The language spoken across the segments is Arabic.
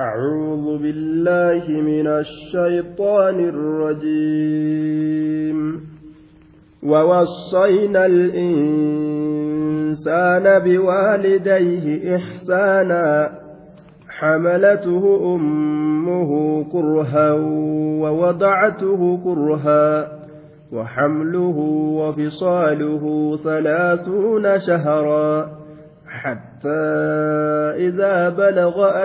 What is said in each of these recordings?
أعوذ بالله من الشيطان الرجيم. ووصينا الإنسان بوالديه إحسانا. حملته أمه كرها ووضعته كرها. وحمله وفصاله ثلاثون شهرا. حتى إذا بلغ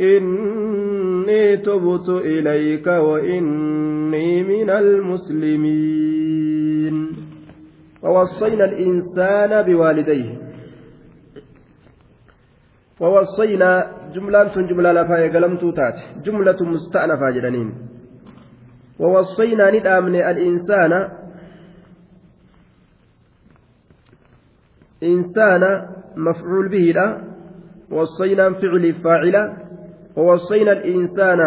إني تبت إليك وإني من المسلمين. ووصينا الإنسان بوالديه. ووصينا جملة جملة لفاية قلم توتات. جملة مستأنفة جدنين. ووصينا ندامن الإنسان. إنسان مفعول به لا. وصينا فعل فاعل ووصينا الإنسان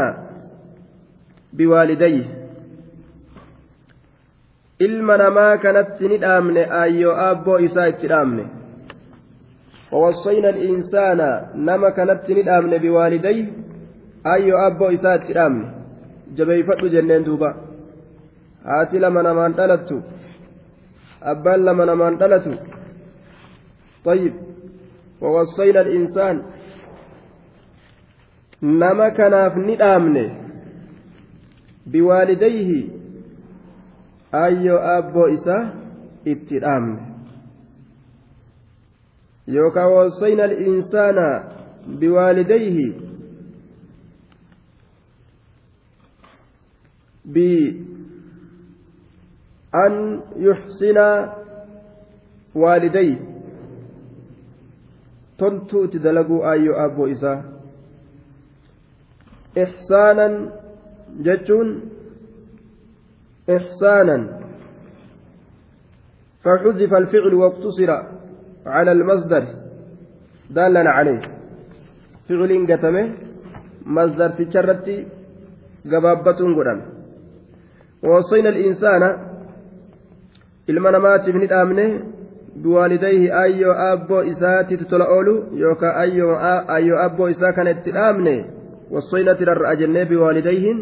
بوالديه. ilma namaa kanatti ni dhaamne ayyoo abboo isaa ووصينا الإنسان نما كانت ندامن بوالديه أيو أبو إسات ندامن جبي فتو جنين دوبا. هاتي لما نمان دلتو أبان لما نمان دلتو طيب. ووصينا الإنسان nama kanaaf ni dhaamne biwaalidayhi ayyoo abboo isaa itti dhaamne yookaan wasayna al-insaana biwaalidayhi بأن يحسن والديه تلتو تدلقوا أيو أبو إساه إحسانا جتون إحسانا فحذف الفعل واقتصر على المصدر دالا عليه فعل قتمه مصدر تشرتي قبابة قدام ووصينا الإنسان ilma namaatiif ni dhaamne biwaalidayhi ayyoo abboo isaatti tola oolu yookaan ayyoo abboo isaa kana itti dhaamne وصينا ترى أجنة بوالديهن.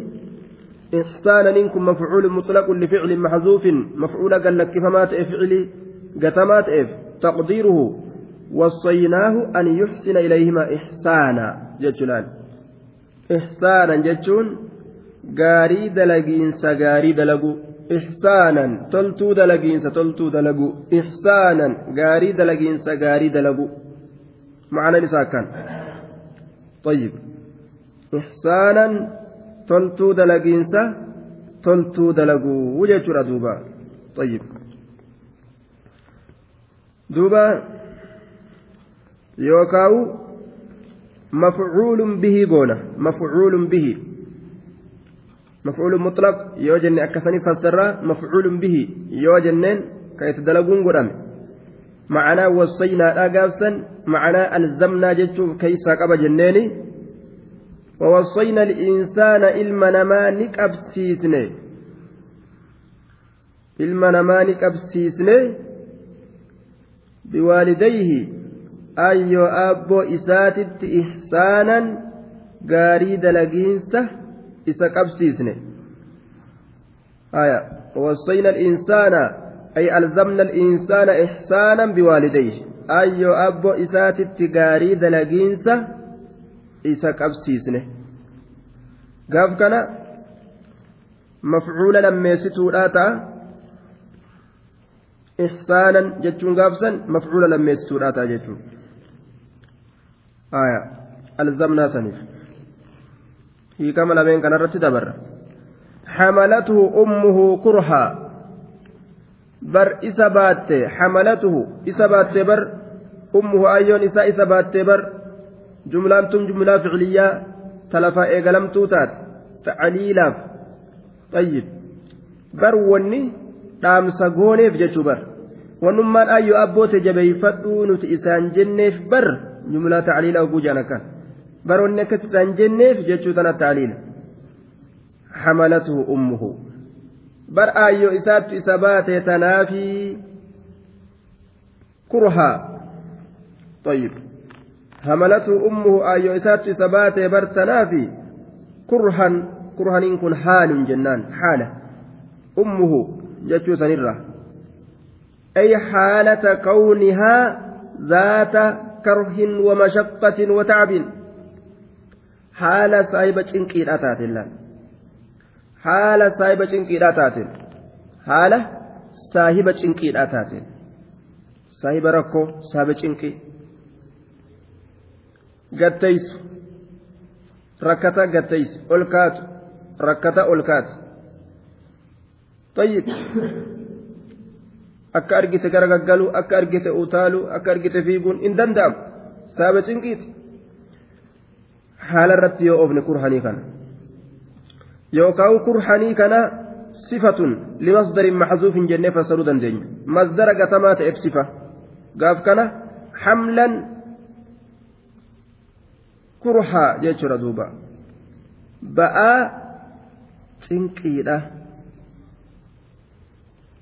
إحسانا إنكم مفعول مطلق لفعل محذوف مفعول قال لك فما فعل قتمات إف تقديره. وصيناه أن يحسن إليهما إحسانا. جتلان إحسانا جتون gaarii dalagiinsa gaarii dalagu ihsaanan toltuu dalagiinsa toltuu dalagu ihsaanan gaarii dalagiinsa gaarii dalagu macnan isaa akkan طيب. Ihsaanan toltuu dalagiinsa toltuu dalaguu jechuudha duuba طيب bihi goona mafcuulun bihi mafcuulun mutlaq yoo jenne akkasanii fassarraa mafcuulun bihi yoo jenneen ka itti dalaguun godhame macanaa wassaynaadhaa gaafsan macanaa alzamnaa jechuuf keeysaa qaba jenneeni ووصينا الإنسان إلما نما نكبسيسني إلما نما نكبسيسني بوالديه أيو أبو إساتت إحسانا غاري دلقينسة إسا كبسيسني آية ووصينا الإنسان أي ألزمنا الإنسان إحسانا بوالديه. أيو أبو إساتت غاري دلقينسة isa qabsiisne gaaf kana mafcuula lammeessituudhaa ta'a ihsaanan jechuun gaafsan mafcuula lammeessituudhaa ta'a jechuun aya alzamnaa saniif hiikama lameen kanarratti dabarra حملته أمه كرها بر إسا باتي حملته إسا باتي بر أمه أيون إسا إسا باتي بر jumlaan tun jumlaa ficiliyyaa talafa eegalamtuu taate tacaliilaaf. Xayyib bar wanni dhaamsa gooneef jechuu bar. Wannummaan ayyoo abboote jabeeyfadhuu nuti isaan jenneef bar jumlaa tacaliila oguu jaan akkan bar wanni akkas isaan jenneef jechuu tana tacaliila. Hamalatuhu ummuhu. Bar ayyoo isaattu isa baate tanaafi. Kurhaa. hamalatu ummuhu ayyo isaatti isa baatee bartanaafi kurhan kurhaniin kun haalin jennaan haala ummuhu jechuu sanirra ay haalata kawnihaa zaata karhin wamashaqatin watacbin haala saahiba cinqiidha taaten laan haala saahiba cinqiidha taaten haala saahiba cinqiidha taaten saahiba rakkoo saahiba cinqii gattaysu rakkata gattaysi ol kaatu rakkata ol kaatu tayyib. Akka argite garagaggalu akka argite utaalu akka argite fiiguun hin danda'amu. Saaba cinqiiti. Haala irratti yoo oofne kurhanii kana. Yookaan kurhanii kana sifatun limasdarin maxzuuf hin jennee fassaruu dandeenya. Masdara gatamaa ta'eef sifa. Gaaf kana hamlan kurhaa jechuudha duuba ba'aa cinqiidha.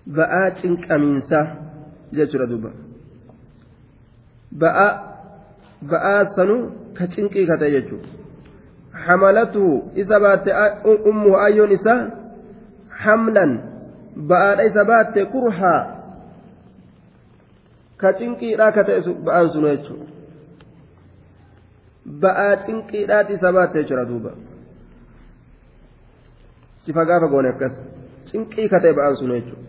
ba'aa cinqamiinsaa jechuudha duuba ba'aa ba'aa sanuu ka cinqii ka ta'e jechuudha hamalatu isa baatte ummu ayyoon isaa hamlan ba'aadha isa baatte kurhaa ka cinqiidhaa ka ta'e ba'aan sunu jechuudha ba'aa cinqiidhaati isa baattee jira duuba sifa gaafa goone akkas cinqii katee ba'aan sun jechuudha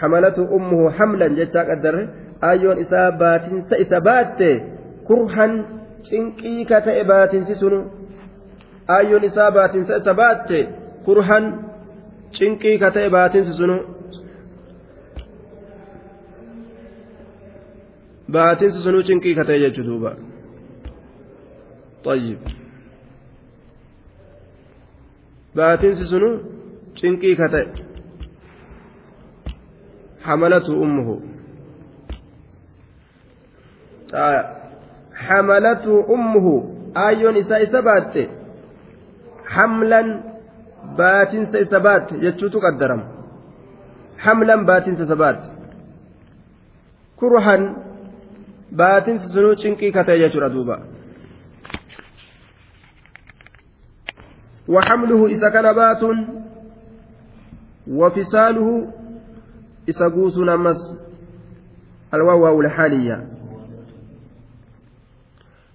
hamalatu ummuhu hamlan jechaa qaddarre ayyoon isaa baatinsa isa baatte kurhan cinqii katee baatinsi sun ayyoon isaa baatinsa isa baatte kurhan cinqii katee baatinsi sun baatinsi sun cinqii katee jechuudha. طيب باتن سنو شنكي كتا حملته أمه آه. حملته أمه آيون إساء سبات حملا باتن سبات يجوت قدرم حملا باتن سبات كرها باتن سنو شنكي كتا يجر دوبا وحمله إذا كان بات وفصاله isa guusuun ammas alwaawaa ulxaaliya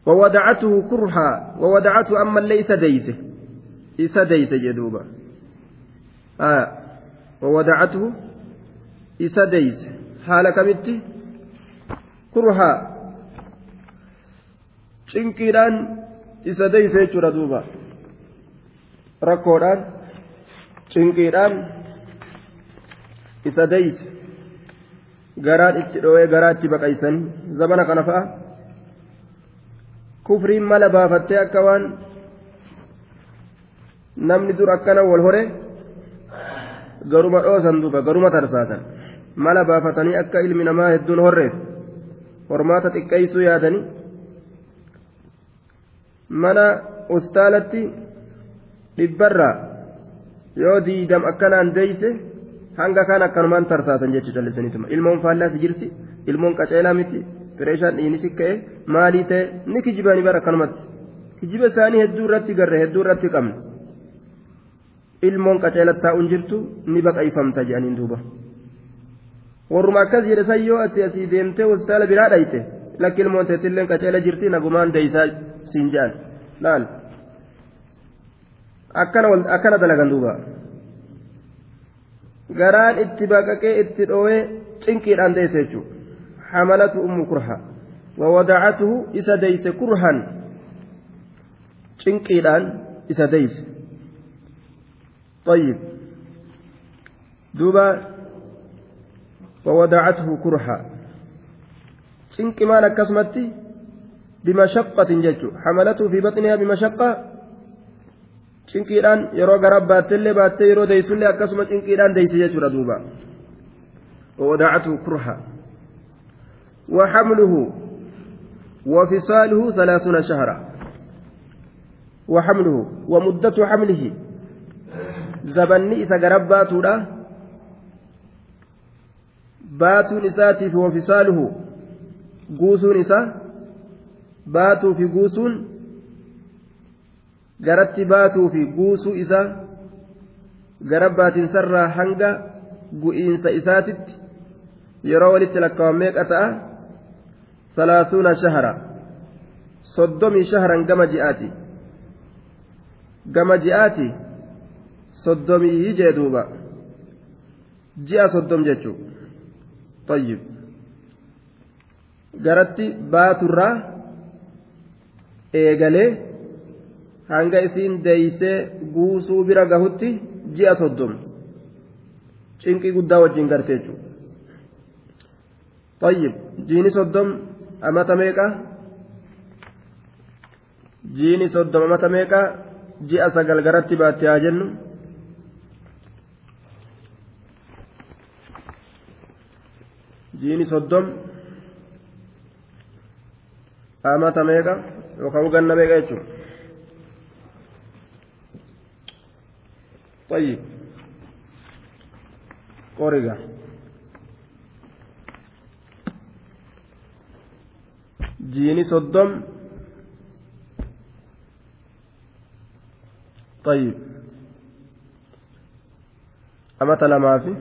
وودعته كرها وودعته أما اللي إسديسه إسديسه جدوبا. آه وودعته إسديسه حال كمتي كرها. cinqiidhaan isa deyse jechuudha duuba rakkoodhaan cinqiidhaan isa dayse garaan itti dhoowee garaa itti baqaysanii zabana kana fa'a. Kufriin mala baafattee akka waan namni dur akkana wal hore garuma dhoosan duuba garuma tarsaatan. Mala baafatanii akka ilmi namaa hedduun horreef hormaata xiqqeessuu yaadanii mana ustaalatti dhibbarraa yoo diidam akkanaan deeyse hanga kaan akkanumaan tarsaasan jechuudha callisaniituma ilmoon faallaa si jirti ilmoon qaceelaa miti fireeshaan dhiini si ka'e maalii ta'e ni kijibanii bara akkanumatti kijiba isaanii hedduu irratti garre hedduu irratti qabne ilmoon qaceelatti taa'uun jirtu ni baqaifamta jedhaniin duuba. Warruma akkas jedhe sayyoo asii asii deemtee hospitaala biraa dhayte lakki ilmoon teessilleen qaceela jirti nagumaan deeysaa siin jedhan laal akkana dalagan duuba. garaan itti baqaqee itti dhoowee cinqiidhaan deesse jechuudha hamalatu ummu kurha wawadacatuhu isa deeyse kurhan cinqiidhaan isa deeyse طيب دوبا ووضعته كرها maan akkasumatti بمشقة ججو حملته في بطنها بمشقة cinqiidhaan yeroo gara baattellee baattee yeroo deeysullee akkasuma cinqiidhaan deeyse jechuudha duuba. وودعته كرها وحمله وفصاله ثلاثون شهرا وحمله ومدة حمله زبني إذا قرب باتولا باتون إساتي وفصاله قوسون إسا باتوا في قوسون garatti baatuu fi guusuu isaa gara baatinsarraa hanga gu'iinsa isaatitti yeroo walitti lakkaa'an meeqa ta'a salaasuuna shahara soddomii shaharan gama ji'aati gama ji'aati soddomii jee duuba ji'a soddom jechuu tayyib garatti baaturraa eegalee hanga isiin deeysee guusuu bira gahutti ji'a soddom cinqii guddaa wajjin garte jechuudha طيب jiini soddom amata meeqa jiini soddom amata meeqa ji'a sagal garatti baatte haa jennu jiini soddom amata meeqa yookaan ganna meeqa jechuudha طيب. قرقة جيني صدم. طيب. أمت لما في؟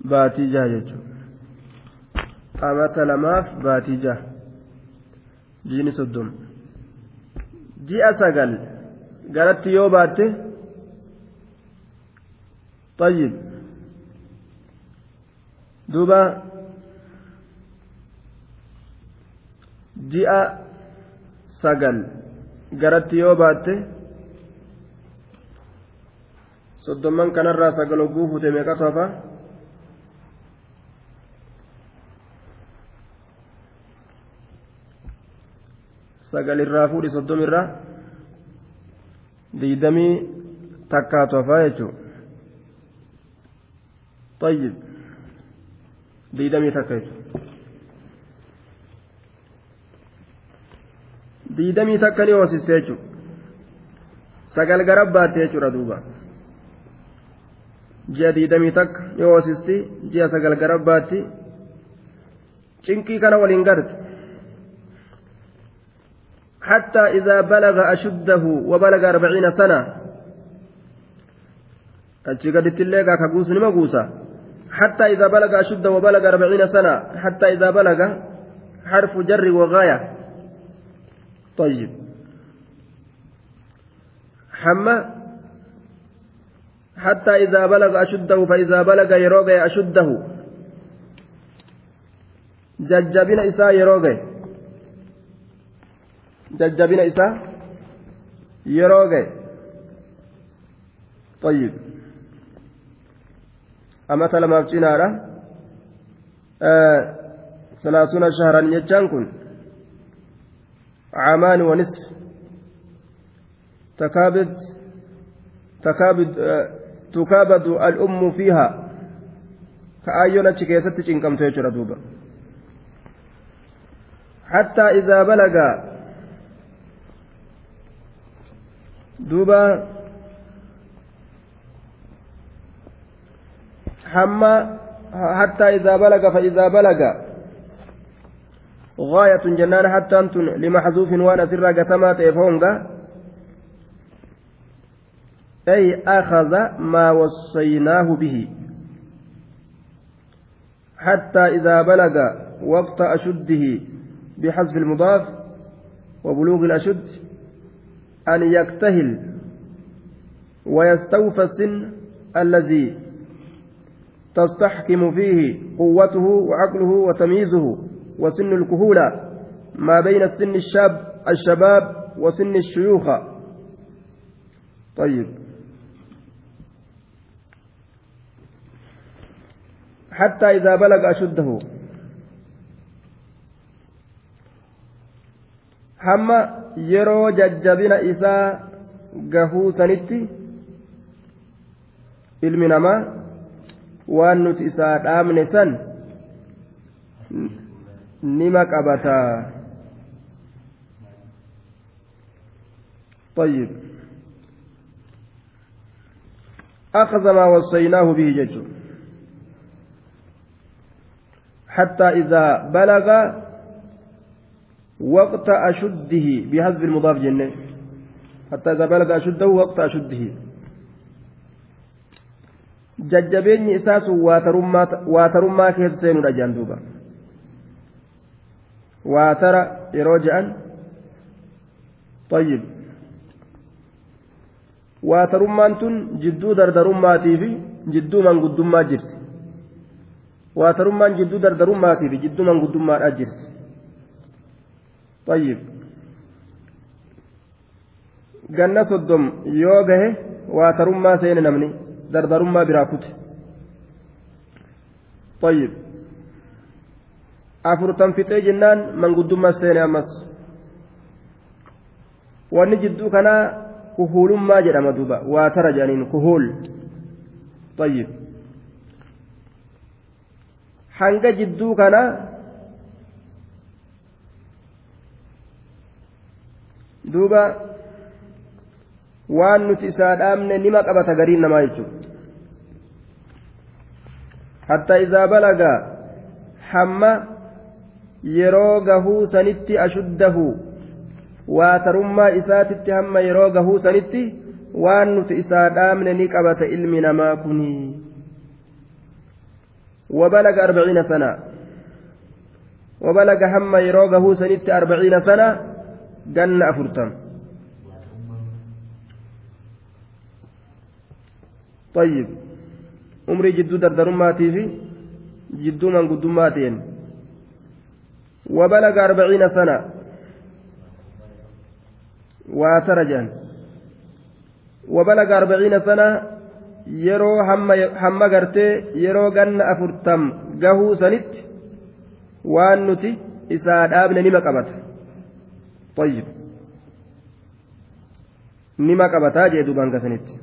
باتي جاجج أمت لما في؟ باتي جيني صدم. جي أسقل قالت يو باتي. طيب دوبا garatti yoo baatte soddomman kanarraa sagal hogguu fute meeqatu hafa sagal irraa fuudhi soddom irraa diidamii takkaatu hafaa jechuudha طيب diidamii takka jechuudha diidamii takka ni hoosiste jechuudha sagal garabbaatti jechuudha duuba ji'a diidamii takka ni hoosisti ji'a sagal garabbaatti cinqii kana waliin garte حتى إذا بلغ أشده وبلغ أربعين سنة أتشي قد تلقى كقوس نما قوسا حتى إذا بلغ أشده وبلغ أربعين سنة حتى إذا بلغ حرف جر وغاية. طيب. حمى حتى إذا بلغ أشده فإذا بلغ يروغي أشده. ججبين إساء يروغي. ججبين إساء يروغي. طيب. Amata lamaaf cinaadha salaasuna shaharan jechaan kun عامان ونصف. تكابد تكابد تكابد الأم فيها. كأيونا تشكيست تشنكم تيجر دوبا حتى إذا بلغ دوبا حما حتى إذا بلغ فإذا بلغ غاية جنان حتى أنتم لمحذوف وأنا سر قتما تيفونغا أي أخذ ما وصيناه به حتى إذا بلغ وقت أشده بحذف المضاف وبلوغ الأشد أن يكتهل ويستوفى السن الذي تستحكم فيه قوته وعقله وتمييزه وسن الكهولة ما بين السن الشاب الشباب وسن الشيوخ. طيب. حتى إذا بلغ أشده. hamma yeroo jajjabina isaa gahuu sanitti ilmi namaa waan nuti isaa dhaamne san nima qabataa طيب. أخذ ما وصيناه به جج. حتى إذا بلغ وقت أشده بحسب المضاف جنة. حتى إذا بلغ أشده وقت أشده. jajjabeenyi isaa sun waatarummaa keessa seenuudha jedhan duuba waatara yeroo je'an طيب waatarummaan tun jidduu dardarummaatii fi jidduu manguddummaa jirti waatarummaan jidduu dardarummaatii fi jidduu manguddummaadhaa jirti طيب ganna soddom yoo gahe waatarummaa seene namni Dardarummaa biraa kute طيب afurtan fixee jennaan manguddummaa seene ammas wanni jidduu kanaa kuhuulummaa jedhama duuba waa tara jedhaniin kuhuul طيب hanga jidduu kanaa duuba waan nuti isaa dhaamne nima qabata gariin namaa jechuudha hatta izaa balaga hamma yeroo gahuu sanitti ashuddahu waatarummaa isaatitti hamma yeroo gahuu sanitti waan nuti isaa dhaamne ni qabata ilmi namaa kuni وبلغ أربعين سنة وبلغ هم يروغه سنت أربعين سنة جن أفرتم طيب umrii jidduu dardarummaatii fi jidduu manguddummaatieen wabalaga arbaciina sana waa tara jedhan wabalaga arbaciina sana yeroo hamma gartee yeroo ganna afurtam gahuu sanitti waan nuti isaa dhaabne nima qabata طيب nima qabataa jee duubaan gasanitti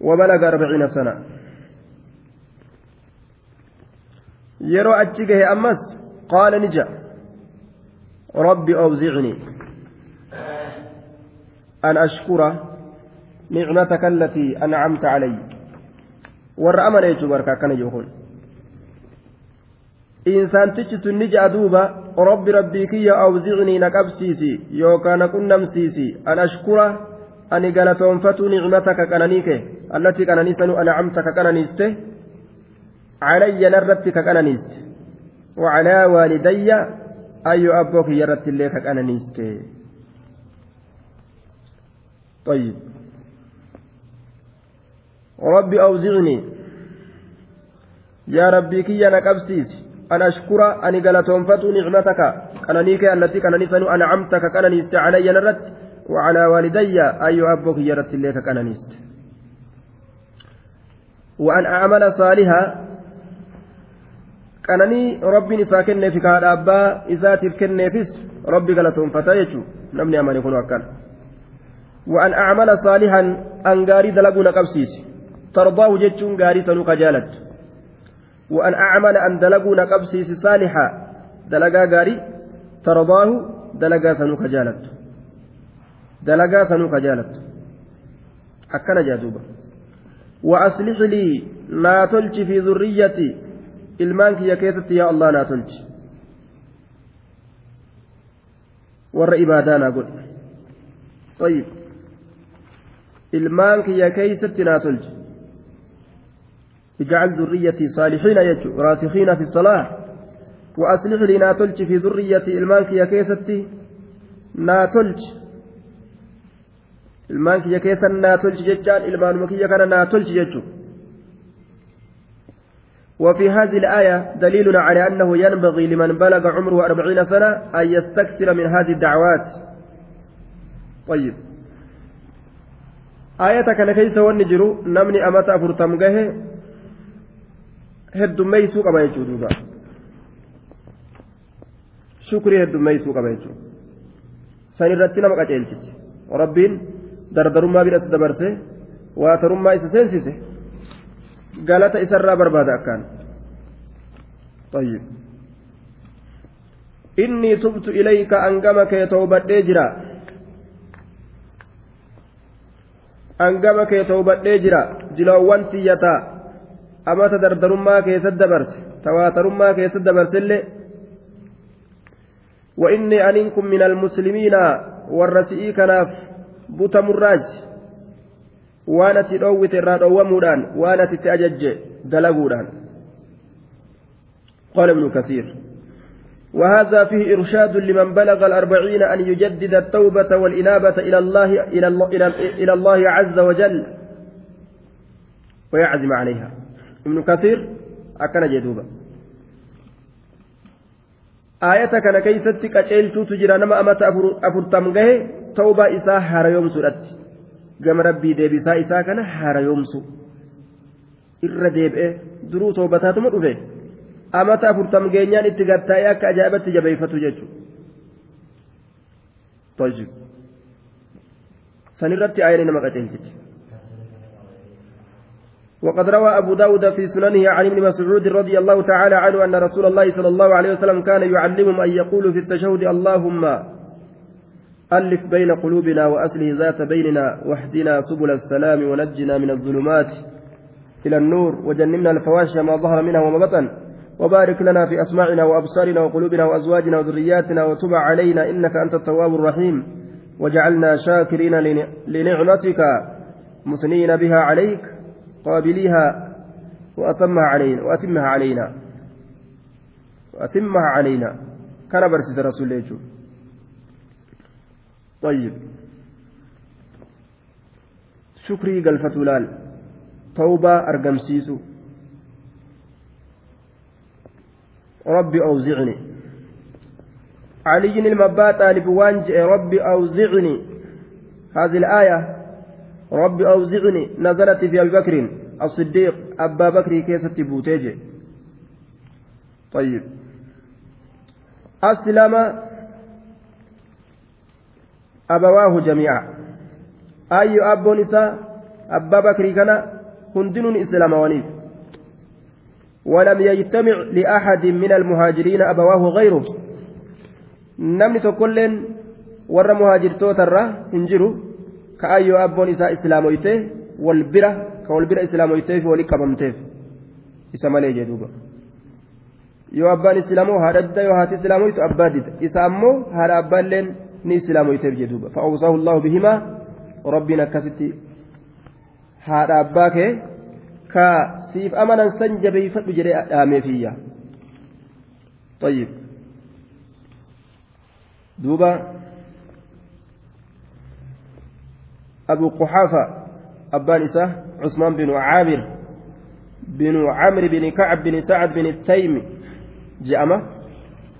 وبلغ أربعين سنة. يرو أتشكه أمس قال نجا. رب أوزعني أن أشكر نعمتك التي أنعمت علي. والرأمن يجبرك كان يقول. إنسان تجس نجا دوبا رب ربي كي أوزعني نكبسيسي يوكا نكون نمسيسي. أن أشكر أني قالت نعمتك كنانيك التي كنانيسن أنعمتك كنانيسته علي نرتك كنانيسته وعلى والدي أي أبوك يرت لك كنانيسته طيب ربي أوزعني يا ربي كي أنا كبسيس أن أشكر أني قالت نعمتك كنانيك التي كنانيسن أنعمتك كنانيسته علي نرت وعلى والدي أي أبوك يرت لك كنانيسته وأن أعمل صالحا. كانني ربي نساكن كهذا أبا إذا تفكن فيس ربي قالتهم فتايجو نمني أمان يكون وكان. وأن أعمل صالحا أن غاري دلقون قبسيس ترضاه جتشون غاري سنوك جالت. وأن أعمل أن دلقون قبسيس صالحا. دلقا غاري ترضاه دلقا سنوك جالت. دلقا سنوك جالت. أكن جادوبا. وأصلح لي لا تلج في ذريتي. إلمانك يا كيست يا الله لا تلج. ور إبادانا قل. طيب. إلمانك يا كيست لا تلج. اجعل ذريتي صالحين يجو راسخين في الصلاة. وأصلح لي لا تلج في ذريتي. إلمانك يا كيست لا تلج. Ilmaan kiyya keessan naa tolchi jechaan ilmaanuma kiyya kana naa tolchi jechuun وفي هذه الآية دليل على أنه ينبغي لمن بلغ عمره أربعين سنة أن يستكثر من هذه الدعوات طيب آية كان كيس ونجرو نمني أمتا فرتم جه هد ميسو كما يجودوبا شكري هد ميسو كما يجودوبا nama qaceelchiti rabbiin dardarummaa isa dabarse waatarummaa isa seensise galata isarraa barbaada akkaan. طيب إني تبت إليك أنقمك يتوبدي جرا أنقمك يتوبدي جرا جلوان سيتا أما تدردرما كيسد برس تواترما كيسد برس اللي وإني أنكم من المسلمين والرسئي كناف بوتا مراج وأنا تدوت الراد أوامودان وأنا تتأجج دلقودان قال ابن كثير وهذا فيه إرشاد لمن بلغ الأربعين أن يجدد التوبة والإنابة إلى الله إلى الله, إلى الله عز وجل ويعزم عليها ابن كثير أكن جدوبا آية كان كيست كأجيلتو تجرى نما أمت أفرتم جه سورت قام ربي ديبسا إساء كان هار يوم سو إر ديب درو توبتات مدفه amata afurtam geenyaan itti gattaa'ee akka ajaa'ibatti jabeeffatu jechuudha. Sanirratti aayanii nama qaceelchiti وقد روى أبو داود في سننه عن ابن مسعود رضي الله تعالى عنه أن رسول الله صلى الله عليه وسلم كان يعلمهم أن يقولوا في التشهد اللهم ألف بين قلوبنا وأسله ذات بيننا واهدنا سبل السلام ونجنا من الظلمات إلى النور وجنبنا الفواحش ما ظهر منها وما بطن وبارك لنا في أسماعنا وأبصارنا وقلوبنا وأزواجنا وذرياتنا وتب علينا إنك أنت التواب الرحيم وجعلنا شاكرين لنعمتك مثنين بها عليك قابليها وأتمها علينا وأتمها علينا وأتمها علينا. كان برسيس رسول الله طيب. شكري قلفة لال. توبة أرقمسيسو. ربي أوزعني. علي المبات طالب وانج ربي أوزعني. هذه الآية ربي أوزعني نزلت في أبي بكر الصديق أبا بكر كيسة بوتيج طيب. أسلم جميعا أي أب نساء أبا بكر كان هندن إسلام ونيف ولم يجتمع لأحد من المهاجرين أبواه غيره namni tokkolleen warra muhaajirtootarra hin jiru ka ayyoo abboon isaa islaamoyte wal bira ka wal bira islaamoyteef wali qabamteef isa malee jedhuuba yoo abbaan islaamoo haadha dida yoo haati islaamoytu abbaa dida isa ammoo haadha abbaalleen islaamoyteef jedhuuba fa'awsaahu allahu bihimaa rabbiin akkasitti haadha abbaa kee ka siif amanan san jabeeyfadhu jedhee dhaameefiyya طيب دوبا أبو قحافة أبان إساه عثمان بن عامر بن عمرو بن كعب بن سعد بن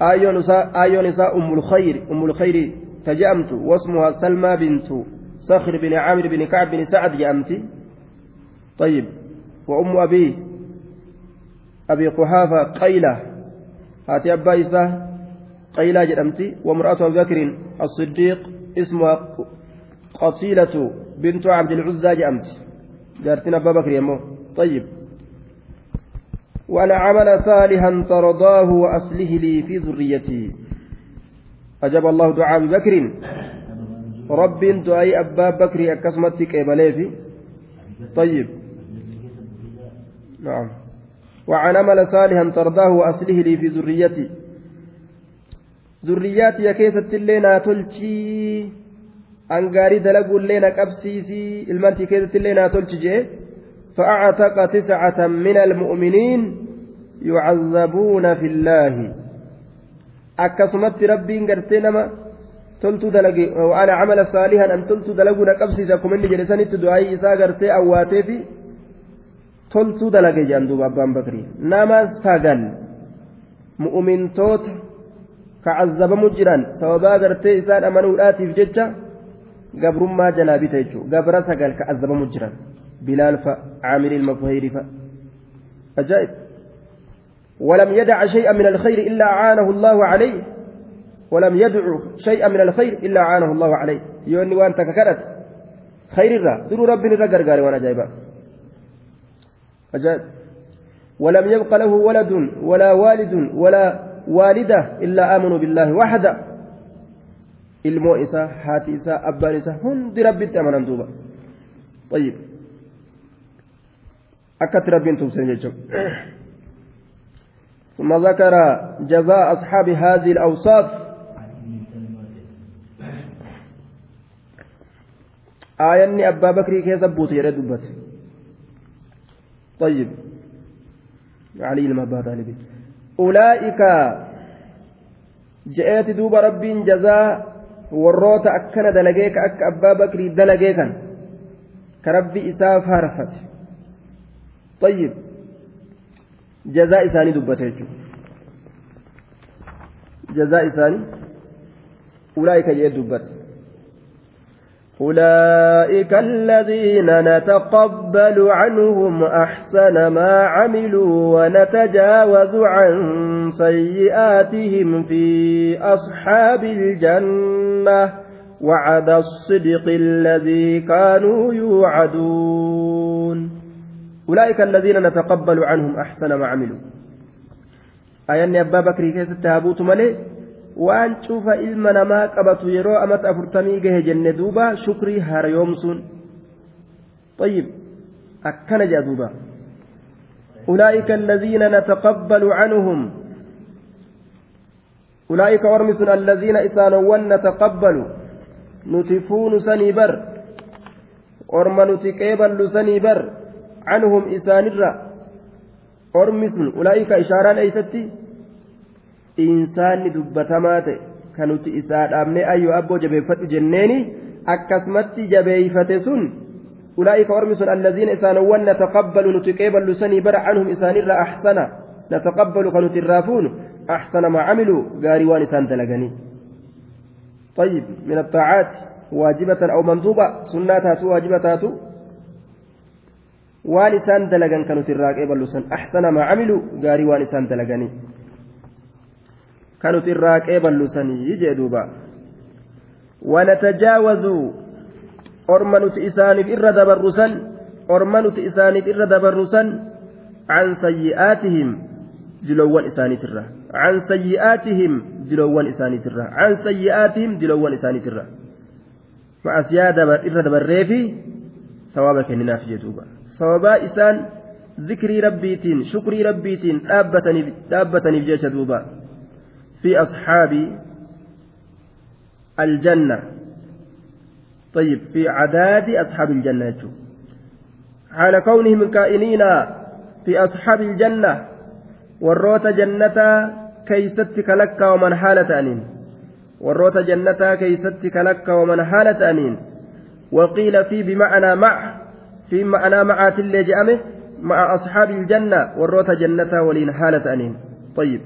آيون نساء آيون نساء أم الخير أم الخير تجأمت واسمها سلمى بنت صخر بن عامر بن كعب بن سعد جأمتي. طيب وأم أبي أبي قحافة قيلة هاتي أبا إساه قيلة جدمتي وامرأة أبي بكر الصديق اسمها قصيلة بنت عبد العزى جأمتي. جارتنا أبا بكر يمو طيب. وأنا عمل صالحا ترضاه وأصله لي في ذريتي. أجاب الله دعاء أبي بكر. رب دعاء أبا بكر أكسمتك إبليفي طيب. نعم. وعن عمل صالحا ترضاه وأصله لي في ذريتي. ذرياتي كيست اللينا تلشي أنقاري دلقوا اللينا قبسيسي المنتي كيست اللينا تلشي فأعتق تسعة من المؤمنين يعذبون في الله. Akkasumatti rabbiin gartee nama toltu dalage waan amala saalihan an toltu dalaguu na qabsiisa akkuma inni jedhe sanitti du'aayii isaa gartee awwaatee fi toltuu dalage jedhan duuba abbaan bakrii nama sagal mu'umintoota ka cazzabamu jiran sababaa gartee isaan amanuudhaatiif jecha gabrummaa jalaa bita jechuudha gabra sagal ka cazzabamu jiran bilaal fa caamir ilma ajaa'ib ولم يدع شيئا من الخير إلا أعانه الله عليه. ولم يدعو شيئا من الخير إلا عانه الله عليه. يوني وأنت ككرت. خير الرا. درو ربي نرى قال وأنا جايبا. أجاب ولم يبق له ولد ولا والد ولا والدة إلا آمنوا بالله وحده. ilmoo isaa haati isaa abbaan isaa hundi rabbitti amanan duuba طيب. أكت ربي توسن ثم ذكر جزاء أصحاب هذه الأوصاف. آية أبا بكر كيف يرد دبت طيب. علي المبات أولئك جاءت دوب ربي جزاء warroota akkana dalagee ka akka abbaa bakrii dalagee kan ka طيب. جزاء ثاني دبته جزاء ثاني. أولئك جاء دبته. أولئك الذين نتقبل عنهم أحسن ما عملوا ونتجاوز عن سيئاتهم في أصحاب الجنة. وعد الصدق الذي كانوا يوعدون. أولئك الذين نتقبل عنهم أحسن ما عملوا. أيني أبا بكر كيس التابوت ملئ waan cufa ilma namaa qabatu yeroo amata afurtamii gahe jenne duuba shukrii harayoomsuun طيب أكن جادوبا أولئك الذين نتقبل عنهم. أولئك أرمس الذين إسانون نتقبل. نتفون سنيبر أرم نتكيبل عنهم إسانرا أرمس أولئك إشارة dhaabnee ayyoo abboo jabeeffadhu jenneeni akkasumatti jabeeyfate sun ulaa'ika ormi sun allaziina isaanowwan nataqabbalu nuti qeeballu sanii bara canhum isaanirra axsana nataqabbalu kan nuti irraa fuunu axsana maa camiluu gaarii waan isaan dalaganii طيب من الطاعات واجبة أو مندوبة سنة واجبة waan isaan dalagan kan nuti irraa qeeballu san axsana maa camilu gaarii waan isaan dalaganii كانت الراكي بلسني جدوبا ونتجاوز أرمنت إسانف إر دبرسا أرمنت إسانف إر دبرسا عن سيئاتهم جلوان إساني ترى عن سيئاتهم جلوان إساني ترى عن سيئاتهم جلوان إساني ترى مع سيادة إر دبريفي ثوابك الناف جدوبا ثوابا إسان ذكري ربيتين شكري ربيتين دابتني دابتني بجيش دوبا في أصحاب الجنة طيب في عداد أصحاب الجنة حال كونهم كائنين في أصحاب الجنة والروت جنة كيستك لك ومن حالة أنين والروت جنة كيستك لك ومن حالة أنين وقيل في بمعنى مع في معنى مع اللي جأمه مع أصحاب الجنة والروت جنة ولين حالة أنين. طيب.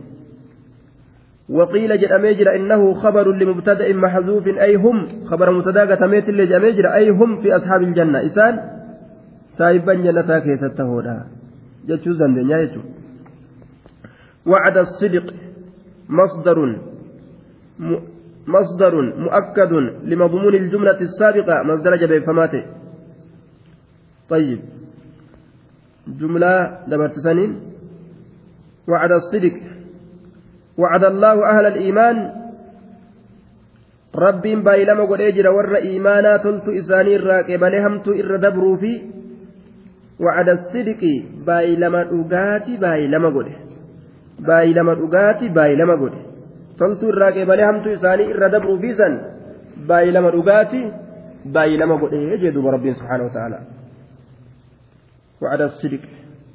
وقيل جد أميجر إنه خبر لمبتدأ محذوف أي هم خبر مبتدأ تميت اللي جميجر أي هم في أصحاب الجنة. إسان؟ سايبا جنتا كيستهودا جتشو زندن وعد الصدق مصدر مصدر مؤكد لمضمون الجملة السابقة مصدر جبه فماته طيب. جملة دبرت سنين. وعد الصدق. وعد الله أهل الإيمان. ربين بايلما قد أجر ور إيمانا تلت إساني الراكب همت إر دبروا في. وعد الصدق بايلما أغاتي بايلما قد. بايلما أغاتي بايلما قد. تلت الراكب همت إساني إر دبروا في سن. بايلما أغاتي بايلما قد. يجد ربي سبحانه وتعالى. وعد الصدق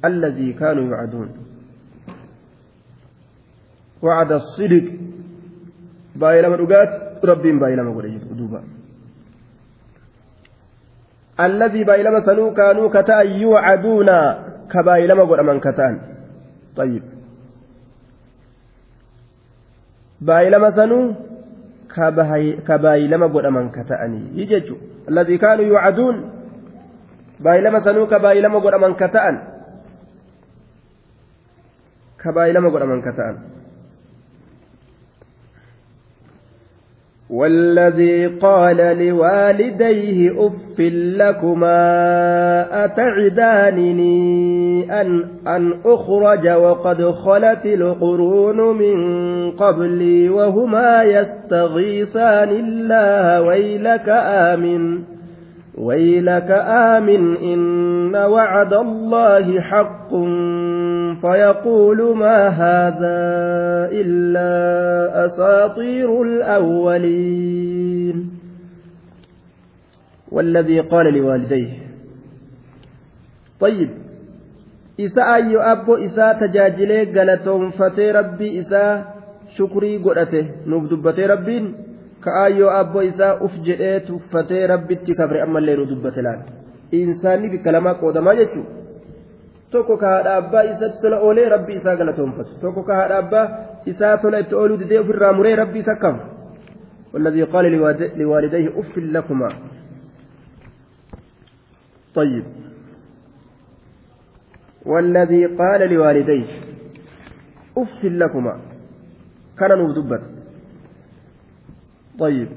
الذي كانوا يوعدون وعد الصدق بايلما دغات ربين بايلما غدي دوبا الذي بايلما سنو كانوا كتا يوعدون كبايلما غد من كتان طيب بايلما سنو كبايلما غد من كتاني يججو الذي كانوا يوعدون بايلما سنو كبايلما غد من كتان كبايلما غد من كتان والذي قال لوالديه أف لكما أتعدانني أن, أن أخرج وقد خلت القرون من قبلي وهما يستغيثان الله ويلك آمن ويلك آمن إن وعد الله حق فيقول ما هذا إلا أساطير الأولين. والذي قال لوالديه طيب إساء أي أبو إساء تجاجلي قالتهم فتي ربي إساء شكري قرأته نبدبتي ربين كأيو أبو إساء أفجئت فتي ربي تكبر أما اللي ندبت لان إنساني بكلمة قودما يجو tokko ka haadha abbaa isatti tola oolee rabbi isaa galatoonfatu tokko ka haadha abbaa isaa tola itti ooluu didee ofirraa muree rabbi isa kam والذي قال لوالديه أف لكما طيب والذي قال لوالديه أف لكما كان نودبت طيب.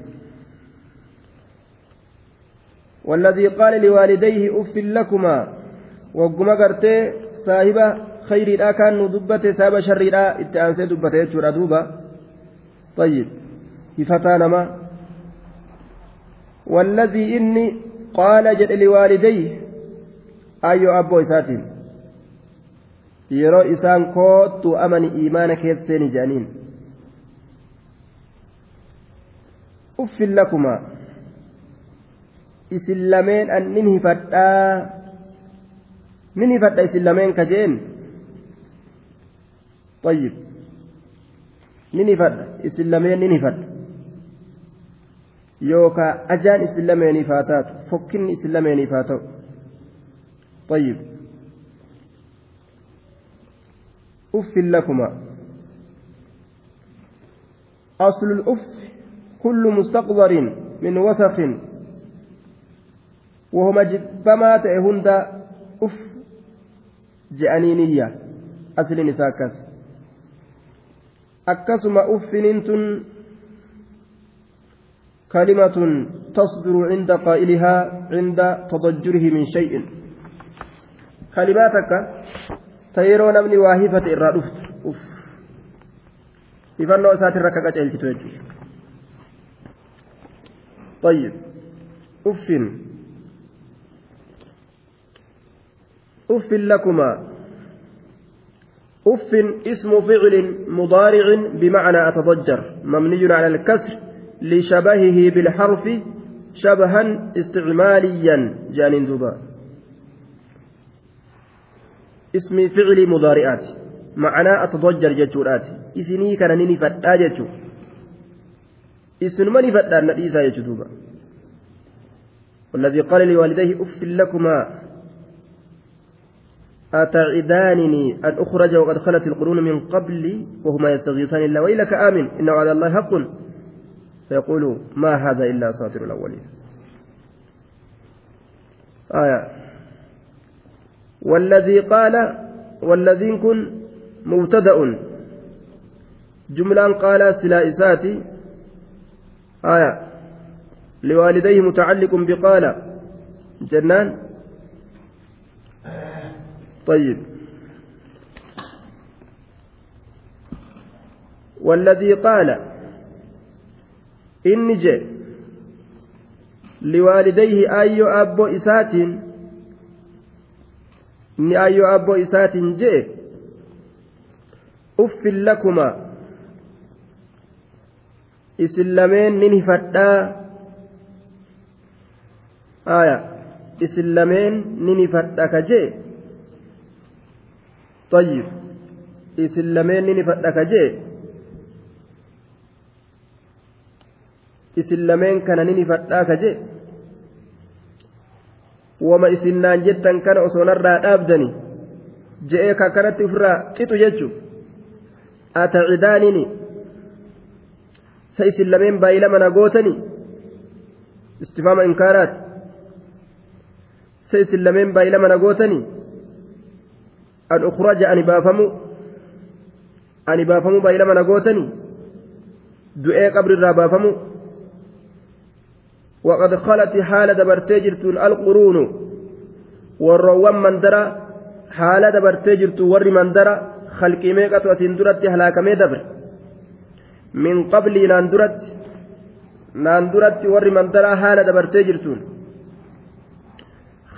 والذي قال لوالديه أف لكما وقما قرتي صاحب خير لا كان دبت ساب شر لا اتانس دبت يجر دوبا. طيب. يفتان ما والذي إني قال جد لوالديه أيو أبو إساتين. يرى إسان كوت امن ايمانك يسيني جانين. Uffin lakuma. Isin lameen annin hifadhaa. من يفد إسلامين كجين طيب من يفد إسلامين من يفد يوكا أجان إسلامين فاتات فكن إسلامين فاتو طيب أف لكما أصل الأف كل مستقبر من وسخ وهو مجبما تهند أف isaa akkas akkasuma uffiniin tun كلمة تصدر عند قائلها عند تضجره من شيء كلماتك تيرو نمني واهفة إرى أفت أف irra akka qaceelchitu jechuudha طيب. uffin أف لكما. أف اسم فعل مضارع بمعنى أتضجر. مبني على الكسر لشبهه بالحرف شبها استعماليا. جان دبا اسم فعل مضارعات. معنى أتضجر جتورات. إسني كان نيني فتا إسن مني فتا نديسا جتو والذي قال لوالديه أف لكما أتعدانني أن أخرج وقد خلت القرون من قبلي وهما يستغيثان إلا ويلك آمن إن وعد الله حق فيقول ما هذا إلا أساطير الأولين آية والذي قال والذي كن مبتدأ جملة قال سلا إساتي آية. لوالديه متعلق بقال. جنان. طيب. والذي قال. إن جاء لوالديه أي أبو إسات. إن أي أبو إسات جاء أف لكما. إسلامين ننفتا آية إسلامين ننفتا كجي طيب isin lameen ni fadha ka jee isin lameen kana ni fadhaa ka jee wama isin naan jettan kana osoo narraa dhaabdani je'ee ka kanatti ofirraa qixu jechu atacidaanini isin lameen baay'ila mana gootani istifaama inkaaraati sa isin lameen baay'ila mana gootani an ukhraja ani baafamu ani baafamu baay'ilama na gootani du'ee qabrirraa baafamu وقد خلت حال دبرتي جرتون القرون warroowwan mandara haala dabartee jirtu warri mandara khalqii meeqatu asiin duratti halaakamee dabre naan duratti warri mandaraa haala dabartee jirtuun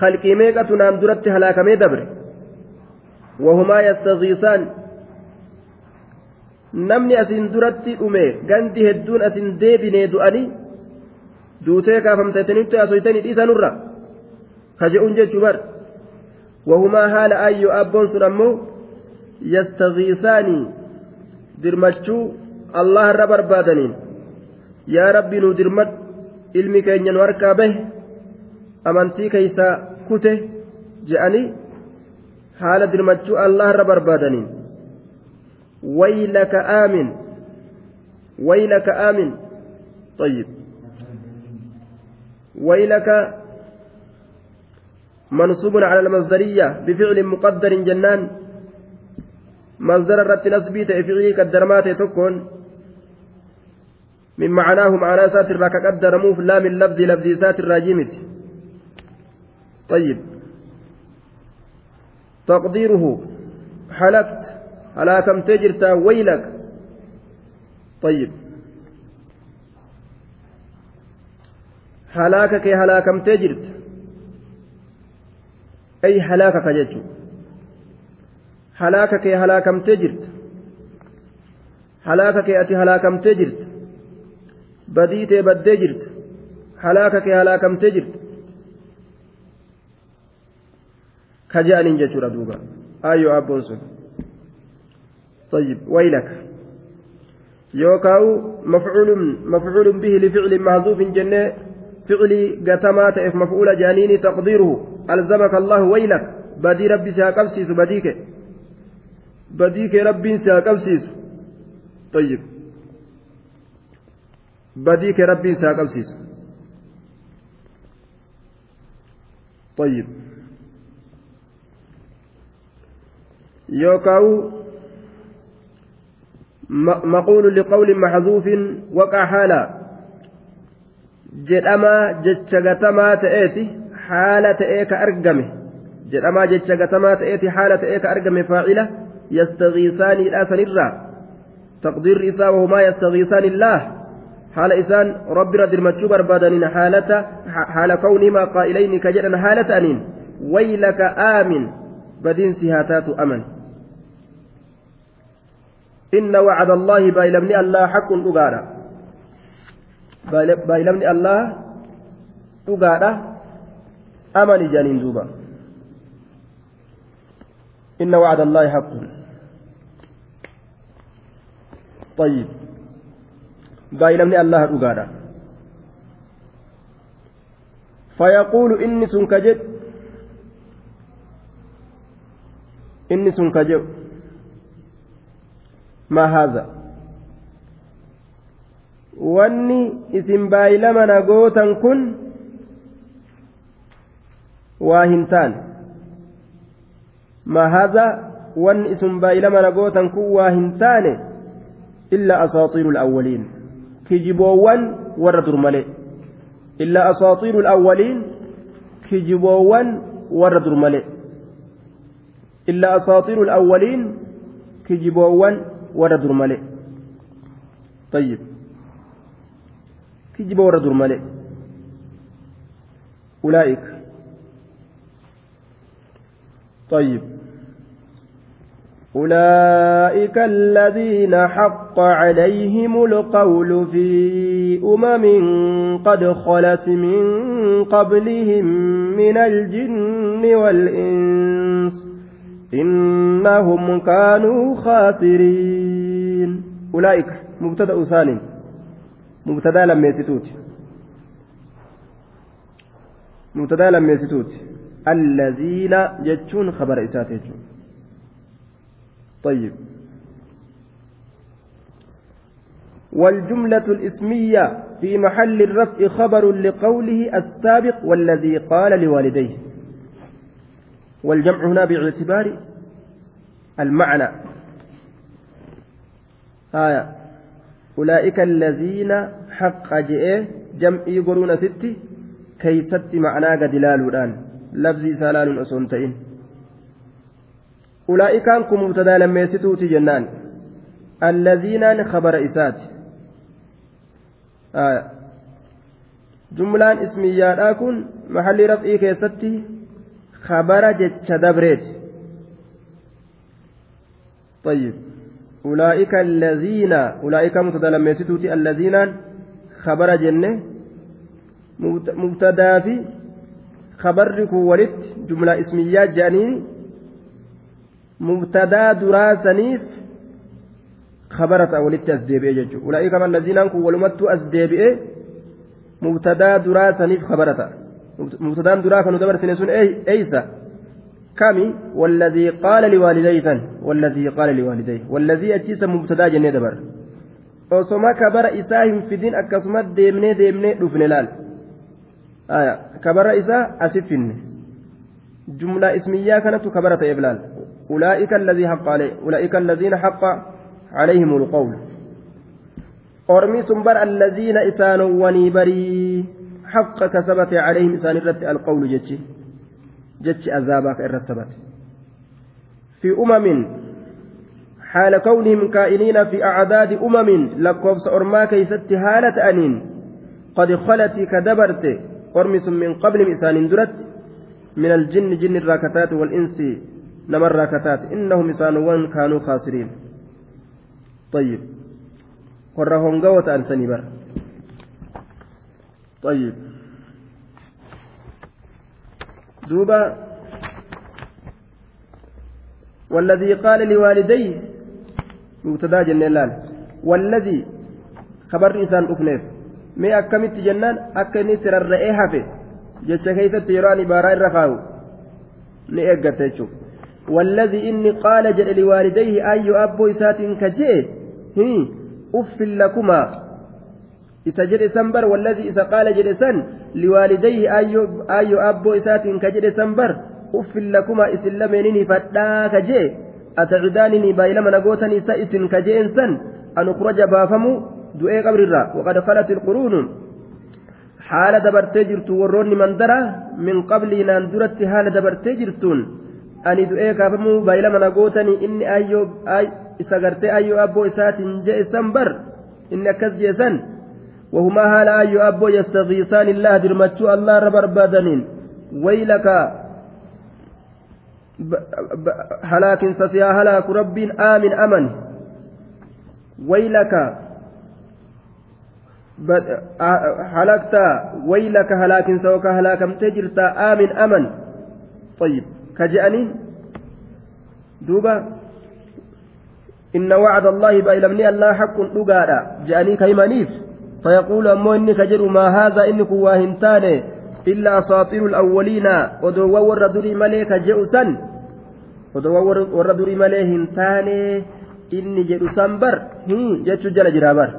khalqii meeqatu naan duratti halaakamee dabre wahumaa yastagiisaan namni asiin duratti dhume gandi hedduun asiin deebinee du'anii duutee kaafamteetanitti asoytanii dhiisanurra ka je'uun jechuu bar wahumaa haala ayyo abboon sun ammoo yastagiisaanii dirmachuu irra barbaadaniin yaa rabbi nu dirmad ilmi keenya nu harkaa bahe amantii keeysaa kute je'anii haala dirmachuu allah irra barbaadaniin waylaka aamin waylaka aamin طيب ويلك منصوب على المصدرية بفعل مقدر جنان مصدر الرت نسبي فعلي قدرمات تكون من معناه معنى ساتر لك قدر موف لا من لفظ لفظ ساتر راجمت طيب. تقديره. حلفت. على كم تجرت ويلك. طيب. هلاكك هلاكم تجرت. أي هلاكك جدت هلاكك هلاكم تجرت. هلاكك أتي هلاكم تجرت. بديتي بدي جرت هلاكك هلاكم تجرت كجان جتر دوبا أيو أبون سن طيب ويلك يوكاو مفعول مفعول به لفعل محذوف جنة فعلي قتما تئف مفعول جانين تقديره ألزمك الله ويلك بدي ربي سيقبسيس بديك بديك ربي سيقبسيس طيب بديك ربي سيقبسيس طيب يوكاو مقول لقول محذوف وقع حالا gatamaa ta'eeti haala ta'ee ka argame jedhamaa jecha gatamaa ta'eeti haala ta'ee ka argame faacila yastagiisaaniidha sanirraa taqdiirri isaa wahumaa yastagiisaani حال إذن رب رد المتشبر بدنين حالة حال كوني ما قائلين كجدا حالة أنين. ويلك آمن. بدين سهاتات أمن. إن وعد الله باي الله حق أغارة باي الله أغارة أمن جانين دوبا. إن وعد الله حق. طيب. طيب baay'inamni allah dhugaadha فيقول إني سنكجد إني سنكجد ما هذا wanni isin baay'ilama na gootan kun waa hin taane mahaza wanni isin baay'ilama na gootan kun waa hin taane illaa asaaxiiru alawwaliin malee illaa asaaxiiru alawwaliin kijiboowwan warra dur malee illaa asaaxiiru alawwaliin kijiboowwan warra dur malee طيب warra dur malee أولئك طيب أولئك الذين حق عليهم القول في أمم قد خلت من قبلهم من الجن والإنس إنهم كانوا خاسرين. أولئك مبتدأ ثاني مبتدأ لم يستوت. مبتدأ لم يستوت. الذين يجون خبر إساتهم طيب. والجملة الاسمية في محل الرفع خبر لقوله السابق والذي قال لوالديه. والجمع هنا باعتبار المعنى. آية. أولئك الذين حق asitti keeysatti ma'anaa gadi laaluudhaan labsii isaa laaluun osoo hin ta'in ulaa'ikaan kun mubtadaa lammeessituuti jennaan allaziinaan khabara isaati jumlaan ismiyyaadhaa kun maxallii raf'ii keessatti khabara jecha dabreeti طيب أولئك الذين أولئك متدلميستوتي الذين خبر جنة مبتدا في خبرك ولد جملة اسمية جانين مبتدا دراسنيف خبرت ولدت أسديبئ ججو أولئك من الذين أنكم ولمت أسديبئ مبتدا دراسنيف خبرت. مبتدا درا كانوا دبر سنسون أي أيسا. كامي. والذي قال لوالديه والذي قال لوالديه. والذي أتيس مبتدا جنة دبر. osoma kabara isaa hin fidin akkasumas deemnee deemnee dhufne laal kabara isaa asif finne jumlaa ismiyyaa kanattu kabara ta'eef laal ulaa'ika alladhii haqqa ulaa'ika alladhiina haqqa عليهم القول. أرمي سنبر الذين إسانوا بري حق كسبت عليهم إسان الرد القول جتشي جتشي أزابك الرسبت في أمم حال كونهم كائنين في أعداد أمم لقوفس أرما كيست هالة أنين. قد خلت كدبرت. أرمس من قبل إسان درت. من الجن جن الراكتات والإنس نمر الراكتات إنهم إسانوان كانوا خاسرين. طيب. warra hongawo ta'an sanii bara طيب. دوبا. والذي قال لوالديه مبتدا جنان لال. والذي خبر إنسان أفنيف. مي أكمت جنان أكني ترى keessatti yeroo ani baaraa irra kaawu ni eeggata jechuudha والذي إني قال جل لوالديه أي أبو إسات كجئ أف لكما. إذا جد سنبر والذي إذا قال جد سن لوالديه أي أبو إسات كجد سنبر. أف لكما إسلميني فتا كجئ أتعدانني بايلما نقوتني سائس كجئ سن. أن أخرج بافمو دؤي قبر الرا. وقد خلت القرون. حال دبرتي جرت وروني من درا. من قبل ناندرت حال دبرتي جرتون. Ani du'ee kaafamuu baay'ilama na gootanii inni ayyoo isa gartee ayyoo abboo isaatiin je'e san bar inni akkas jeesan wahumaa haala ayyoo abboo yastagiisaan illaa dirmachuu allah irra barbaadaniin waylaka halaakinsa siyaa halaaku rabbiin aamin amani waylaka halakta waylaka halaakinsa yookaan halaakamtee jirtaa aamin aman طيب كجأنين دوبا إن وعد الله بأيلمني الله حق لقادا جأني كيمانيف فيقول أمو إني كجر ما هذا إنك واهنتان إلا أساطير الأولين. ودوا وردري مليك جئسا ودوا وردري مليه هنتان إني جئسا بر هي جتش جل جرابر.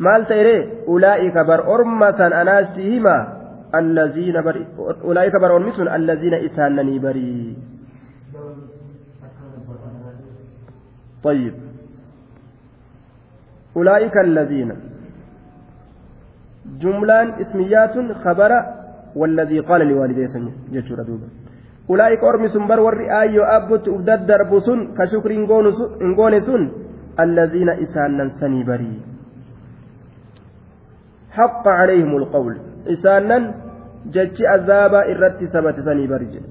مال تيري؟ أولئك بر أرمة أناسهما الذين بر أولئك بر أرمسون الذين إسانني بري. طيب. أولئك الذين. جملان اسميات خبر والذي قال لوالديه سنة جتشورا دوبا. أولئك أرمسون بر ورئ آيو أبت أبدت دربسون كشكر إنغونسون الذين إسانن سني بري. حق عليهم القول. إسانن jechi azaabaa irratti sabate sanii bari jedhe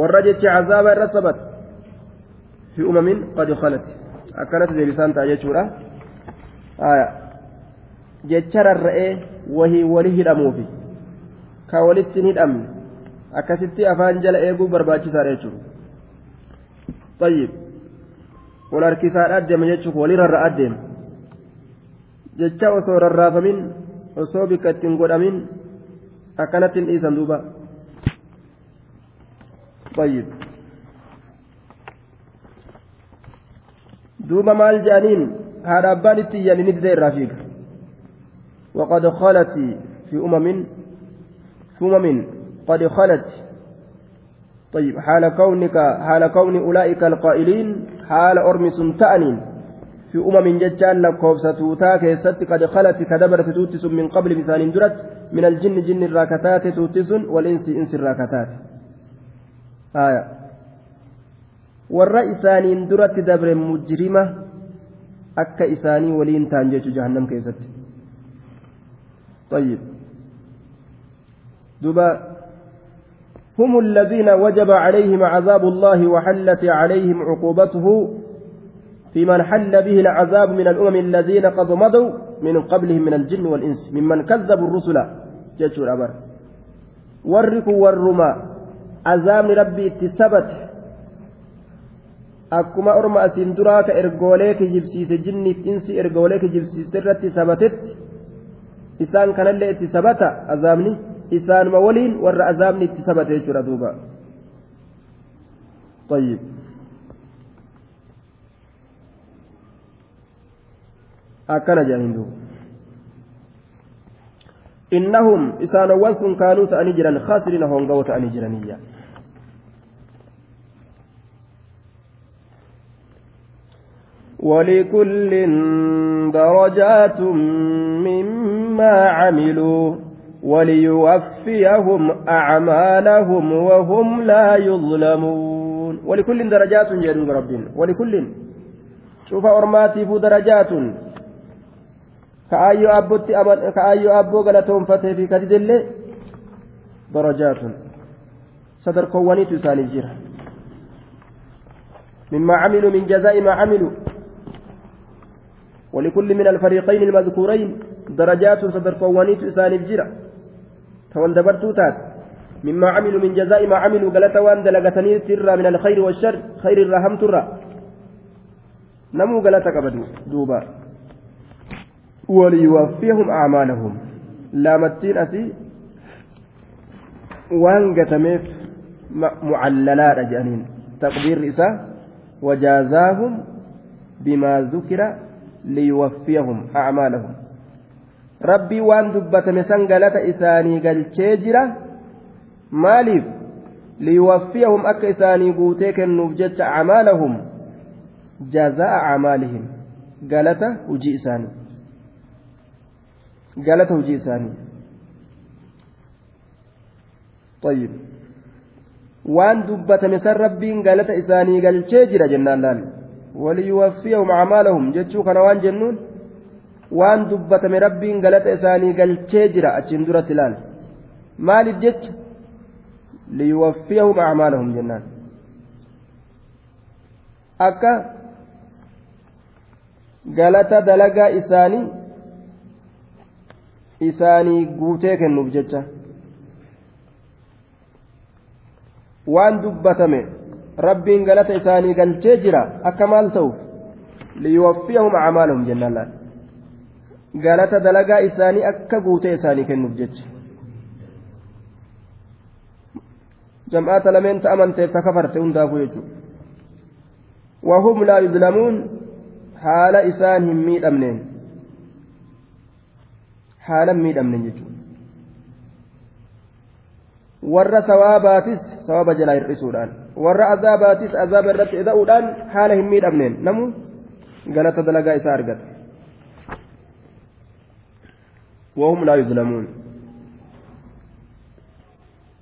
warra jechi azaabaa irra sabate fi umamin qad khalati akkanatti deebisaan ta'a jechuudha jecha rarra'ee wahii wali hidhamuufi ka walitti hin hidhamne akkasitti afaan jala eeguu barbaachisaadha jechuudha طيب wal harkisaadha adeema jechuun walii rarra'a adeema jecha osoo rarraafamin osoo bikka ittiin godhamin akkanatti hin dhiisan duuba. طيب دوبا مال جانين هذا أبان التيان ندزي الرفيق وقد خلت في أمم في أمم قد خلت طيب حال كونك حال كون أولئك القائلين حال أرمس تأنين في أمم ججان لكوفسة توتا كيست قد خلت كدبرت توتس من قبل مثال درت من الجن جن الراكتات توتس والإنس إنس الراكتات. آية. والرئيسان درت دبر مجرمة. akka isaanii waliin ta'an jechuun jahannam طيب. دبا هم الذين وجب عليهم عذاب الله وحلت عليهم عقوبته في من حل به العذاب من الأمم الذين قد مضوا من قبلهم من الجن والإنس ممن كذبوا الرسل جتشور أمر وركوا والرما عذاب ربي duraa ka ergoolee kijibsiise jinniif insi ergoolee kijibsiiste irratti sabatetti isaan kanallee itti sabata azaabni isaanuma waliin warra azaabni itti sabate jechuudha duuba طيب akkana jedhaniin duuba innahum isaanowwan sun kaanuu ta'anii jiran khasirina hongawo ta'anii jiraniyya ولكل درجات مما عملوا وليوفيهم أعمالهم وهم لا يظلمون ولكل درجات جدود ربنا ولكل شوف أرماتي درجات كأيو كأيو أبو غلطهم فتي في كدد الله. درجات. صدر كواني تساني الجرح. مما عملوا من جزاء ما عملوا. ولكل من الفريقين المذكورين درجات صدر قوانيت إسان الجرة تول دبرتو تات. مما عملوا من جزاء ما عملوا. قالت وان دلقتني سر من الخير والشر. خير الرحم ترى. نمو قالت قبدوا دوبا. وليوفيهم أعمالهم لامتين أسي وان قتميف معللات جانين تقدير إساء وجازاهم بما ذكر liyuwaffiyahum acmaalahum rabbii waan dubbatame san galata isaanii galchee jira maaliif liyuwaffiyahum akka isaanii guutee kennuuf jecha acmaalahum jazaa'a acmaalihim galata hujii isaanii Galata hujii isaanii طيب. waan dubbatame san rabbiin galata isaanii galchee jira jennaan laal وليوفيهم أعمالهم. جتشو كان وان جنون. وان دبتم ربين قالت إساني قال تجرى أتشين درة لال مالف جتش. ليوفيهم أعمالهم جنان. أكا. galata dalagaa isaanii isaanii guutee kennuuf jecha. Waan dubbatame rabbiin galata isaanii galchee jira akka maal ta'uuf? Liyuwaffiyahum acmaalahum jennaan laal. Galata dalagaa isaanii akka guutee isaanii kennuuf jecha. Jam'aata lameen ta'amanteef ta kafarte hundaafuu jechuudha. Wahum laa yuzlamuun haala isaan hin miidhamneen haala miidhamneen jechuudha warra sawaabaatis sawaaba jalaa hir'isuudhaan warra azaabaatis azaaba irratti ida'uudhaan haala hin miidhamneen namu galata dalagaa isaa argata وهم لا يظلمون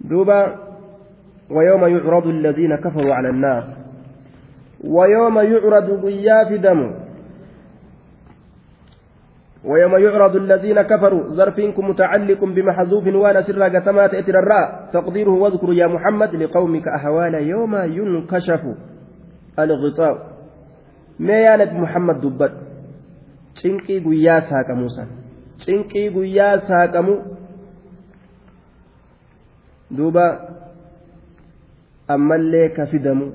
دوبا ويوم يعرض الذين كفروا على النار. ويوم يعرض قياف دم. ويوم يعرض الذين كفروا ظرفكم متعلق بمحذوف وأنا سر قتمات اتر الراء تقديره واذكر يا محمد لقومك أهوال يوم ينكشف الغطاء ما يا نبي محمد دبت؟ cinqii guyyaa saaqamuu san cinqii guyyaa saaqamu duuba ammallee ka fidamu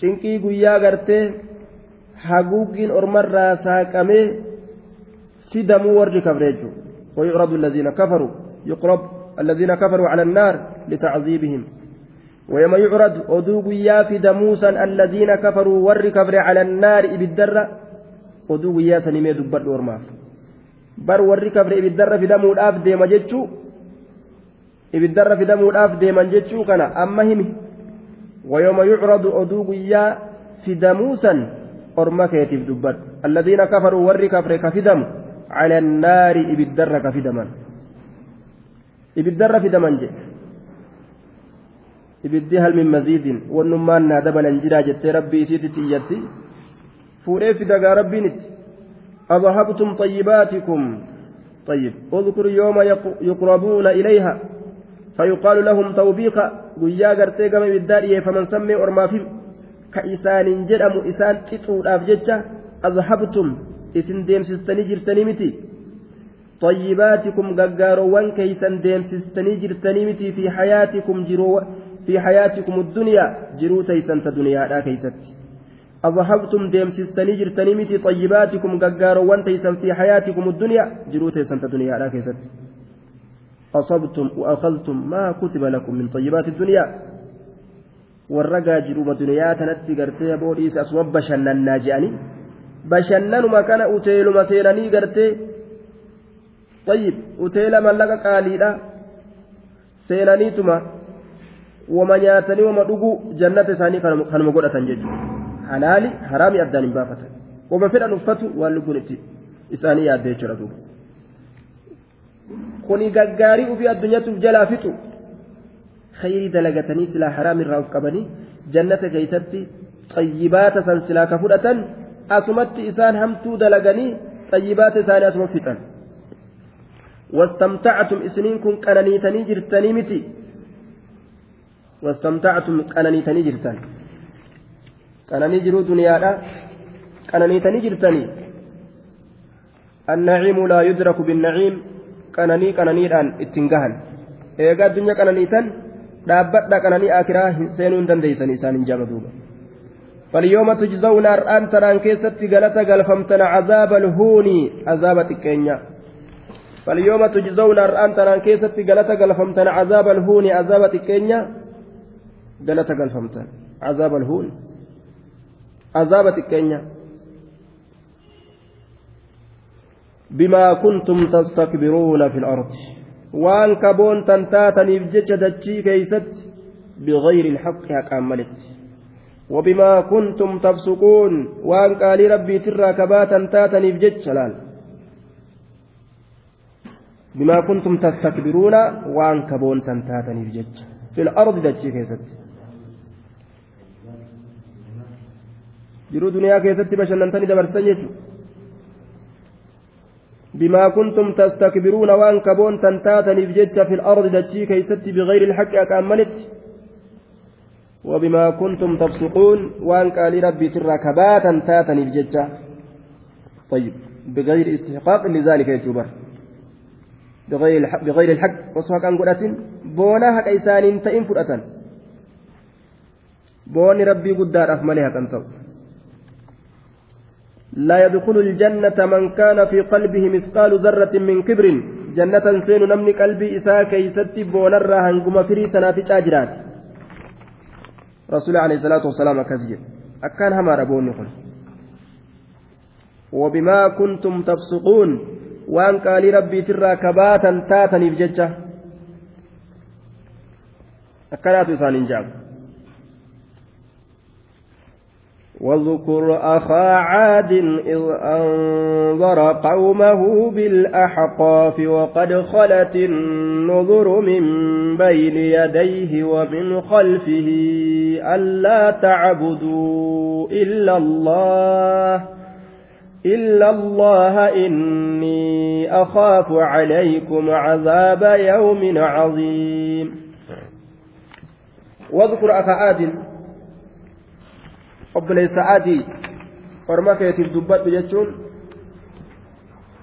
cinqii guyyaa gartee haguuggiin ormarraa saaqamee sidamuu warri kafre jechuudha ويعرض الذين كفروا يقرب الذين كفروا على النار لتعذيبهم ويوم يعرض أدوب يا في دموسا الذين كفروا ور كفر على النار بالدرة أدوب يا سنمي دبر ورماف بر ور كفر بالدرة في دمو الآف ديما جتشو دمو الآف ديما جتشو كان أما همي ويوم يعرض أدوب يا في دموسا أرمك يتف دبر الذين كفروا ور كفر كفدم على النار بالدرة كفدما بالدرة في دمن جي ibiddi hal min maziidin wannummaan naa dabalan jiraa jettee rabbii isiititti iyyatti fuudhee fidagaa rabbiin itti. أذهبتم طيباتكم طيب اذكر يوم يقربون إليها فيقال لهم توبيخا قيا قرتي قم بالدارية فمن سمي أرما في كإسان جرم إسان تطول أفجتة أذهبتم إسن ديم سستني جرتني متي. طيباتكم ققاروان كيسان ديم سستني جرتني متي. في حياتكم جرو في حياتكم الدنيا جرو تيسن دنيا لا كيست. أذهبتم ديم سستني جرتني متي. طيباتكم ققاروان تيسن في حياتكم الدنيا جرو تيسن دنيا لا كيست. أصبتم وأخذتم ما كتب لكم من طيبات الدنيا warragaa jiruma duniyaa tanatti gartee boodhiis asuma bashannannaa je'anii bashannanuma kana uteeluma seenanii gartee tayyib uteela mallaqa qaaliidha seenaniituma wama nyaatanii wama dhuguu jannata isaanii kanuma godhatan jechuudha halaali haraami addaan hin baafatan wama fedhan uffatu waan lubbuun itti isaanii yaadde jechuudha duuba kuni gaggaarii ufii addunyaatuuf jalaa fixu khayrii dalagatanii silaa haraam irraa of qabanii jannata keeysatti xayyibaata san silaa ka fudhatan asumatti isaan hamtuu dalaganii xayyibaata isaanii asuma fixan wastamtactum isiniin kun qananiitanii jirtanii miti wastamtactum qananiitanii jirtan qananii jiruu duniyaadha qananiitanii jirtanii النعيم لا يدرك بالنعيم قنني قننيدان اتنغهن eegaa addunyaa qananiitan dhaabbadha qananii akiraa seenuu hin dandeeysan isaan hin jaama duuba فاليوم تجزون أرآن تران كيست غلطة غلفمتن عذاب الهون عذاب تكينيا فاليوم تجزون أرآن تران كيست غلطة غلفمتن عذاب الهون عذاب تكينيا غلطة غلفمتن عذاب الهون عذاب بما كنتم تستكبرون في الأرض. waan kaboon tan taataniif jecha dachii keeysatti bigayri ilhaqi haqaan maletti وبما كنتم تفسقون وأن قال ربي ترى كباتا تاتني بجج لال بما كنتم تستكبرون وأن كبون تاتني بجج في الأرض دجي كيست. جرو دنيا كيست بشننتني دبرسن يجو بما كنتم تستكبرون وان كبون تنتاتني بجج في الأرض دجي كيست بغير الحق أكملت وبما كنتم تفسقون وان قال ربي ترى كباتا تاتني بجج طيب بغير استحقاق لذلك يجوبر بغير الحق بغير الحق. وصفك أن قلت بونا حق إسان تئن فرأة بون ربي قدار أفملها تنتو لا يدخل الجنة من كان في قلبه مثقال ذرة من كبر. جنة سين نمني قلبي إساء كيست بونرا هنقم فري سنافي أجرات رسول عليه الصلاة والسلام كزيد أكان هما ربون يقول. وبما كنتم تفسقون. وأن قال ربي ترى كباتا تاتني بججة. أكنات إسان جاب. واذكر أخا عاد إذ أنظر قومه بالأحقاف وقد خلت النذر من بين يديه ومن خلفه ألا تعبدوا إلا الله إلا الله إني أخاف عليكم عذاب يوم عظيم. واذكر أخا عاد obboleessa adii orma keetiif dubbadhu jechuun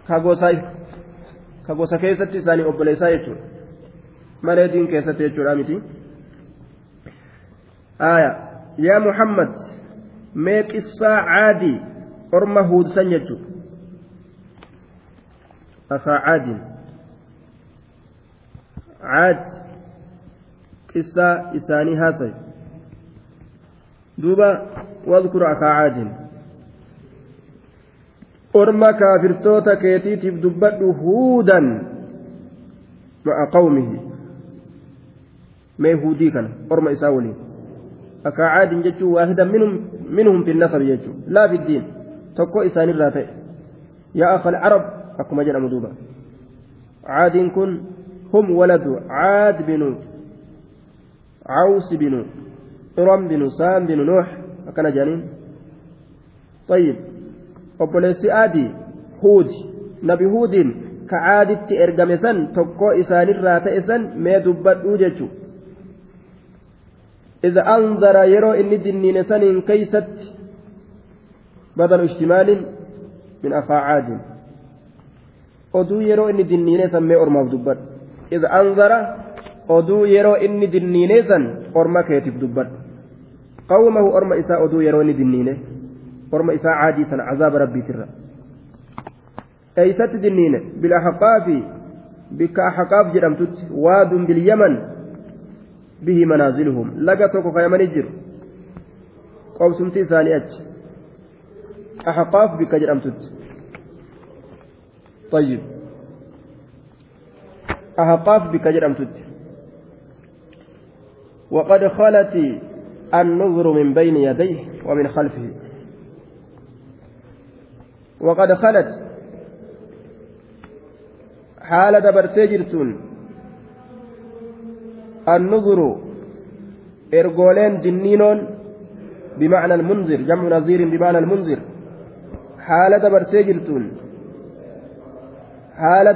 ka gosa keessatti isaanii obboleessaa jechuudha malee diin keessatti jechuudha miti yaa muhammad mee qissaa caadii orma huudsan jechuudha afaa caadiin caad qissaa isaanii haasayu duuba wadkur afaa caadiin orma kaafirtoota keetiitiif dubbadhu huudan ma'a qawmihi mee huudii kana orma isaa waliin akka caadin jechuun waahidan minhum fi nasab jechuun laa fi diin tokko isaanirraa ta'e yaa akal carab akkuma jedhamu duuba caadiin kun hum waladu caad binu cawsi binu iram binu saam binu nuux akkana jedhaniin طيب huudi nabi huudiin ka caaditti ergame san tokko isaanirraa ta'e san mee dubbadhuu jechuudha إذا أنظر يرو إني دنين سنين كيست بدل اشتمال من أفاعاد oduu yeroo inni dinniinee san mee ormaaf dubbadhu id anzara oduu yeroo inni dinniinee san orma keetiif dubbadhu qawmahu orma isaa oduu yeroo inni dinniine orma isaa caadii sana cazaaba rabbiitirra eeysatti dinniine bilaxaqaafi bikka axaqaaf jedhamtutti waadun bilyaman bihi manaaziluhum laga tokko kayamanii jiru qobsumti isaanii achi axaqaaf bikka jedhamtutti طيب أهقاف بك جرمتت وقد خلت النظر من بين يديه ومن خلفه. وقد خلت حال دبرتي النظر إرجولين جنينون بمعنى المنذر جمع نظير بمعنى المنذر. حال دبرتي جرتون حال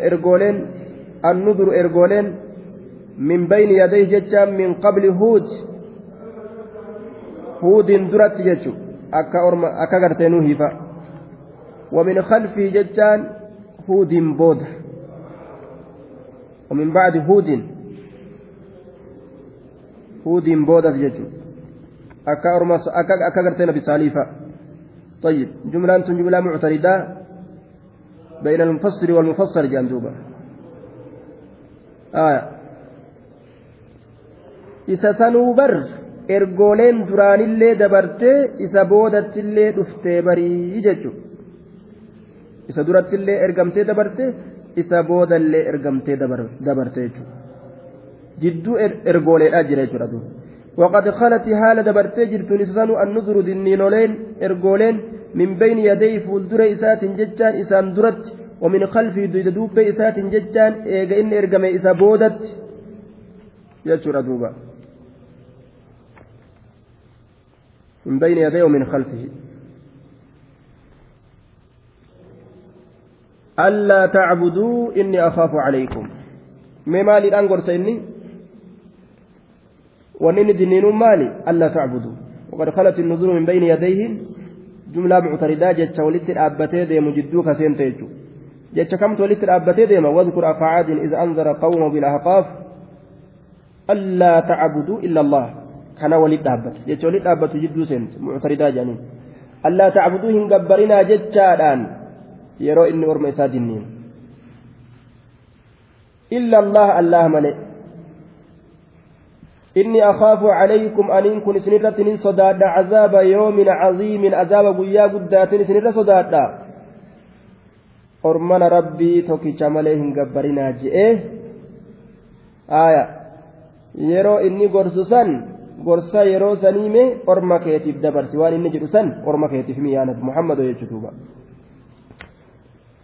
إرجولين النظر إرجولين من بين يديه جتام من قبل هود هود درت جتشو أكا أرما أكا قرتينو هيفا ومن خلفه جتان هود بود. ومن بعد هود هود بود جتشو أكا أرما أكا أكا قرتين بساليفا طيب جملة أنتم جملة معتردة. بين المفسر والمفسر جندوبا آية. sanuu bar ergooleen duraanillee dabartee isa boodattillee dhuftee barii jechuudha isa durattillee ergamtee dabarte isa boodallee ergamtee dabarte jechuudha jidduu ergooleedhaa jira jechuudha duuba khalati haala dabartee jirtuun isa sanuu annuzuru dinniinoleen ergooleen min bayni yadayhi fuuldura isaatiin jechaan isaan duratti ومن خلفه دوبة إسات ججان إيجا إن إرقم إسا بودت يجر دوبا من بين يديه ومن خلفه. ألا تعبدوا إني أخاف عليكم. ممالي الأنقر سيني ونني دنين مالي. ألا تعبدوا. وقد خلت النزول من بين يديه. جملة معتردة. جتش ولت الأبتي ديم جدوك سينتيجو جتش كمت ولت الأبتي ديم واذكر أفعاد إذ أنذر قومه بالأحقاف ألا تعبدوا إلا الله. Jidduu seentu muctaridaa jedhaniin allaa tacbuduu hin gabbarinaa jechaadhaan yeroo inni orma isaa dinniin illa allah allah male inni akhaafu calaykum aniin kun isinirratti nin sodaadha cazaaba yoomin caziimin azaaba guyyaa guddaatin isinirra sodaadha ormana rabbii tokkicha malee hin gabbarinaa je'e aya yeroo inni gorsu san gorsa yeroo saniime orma keetiif dabarsi. Waan inni jedhu san orma keetiif jechuutuuba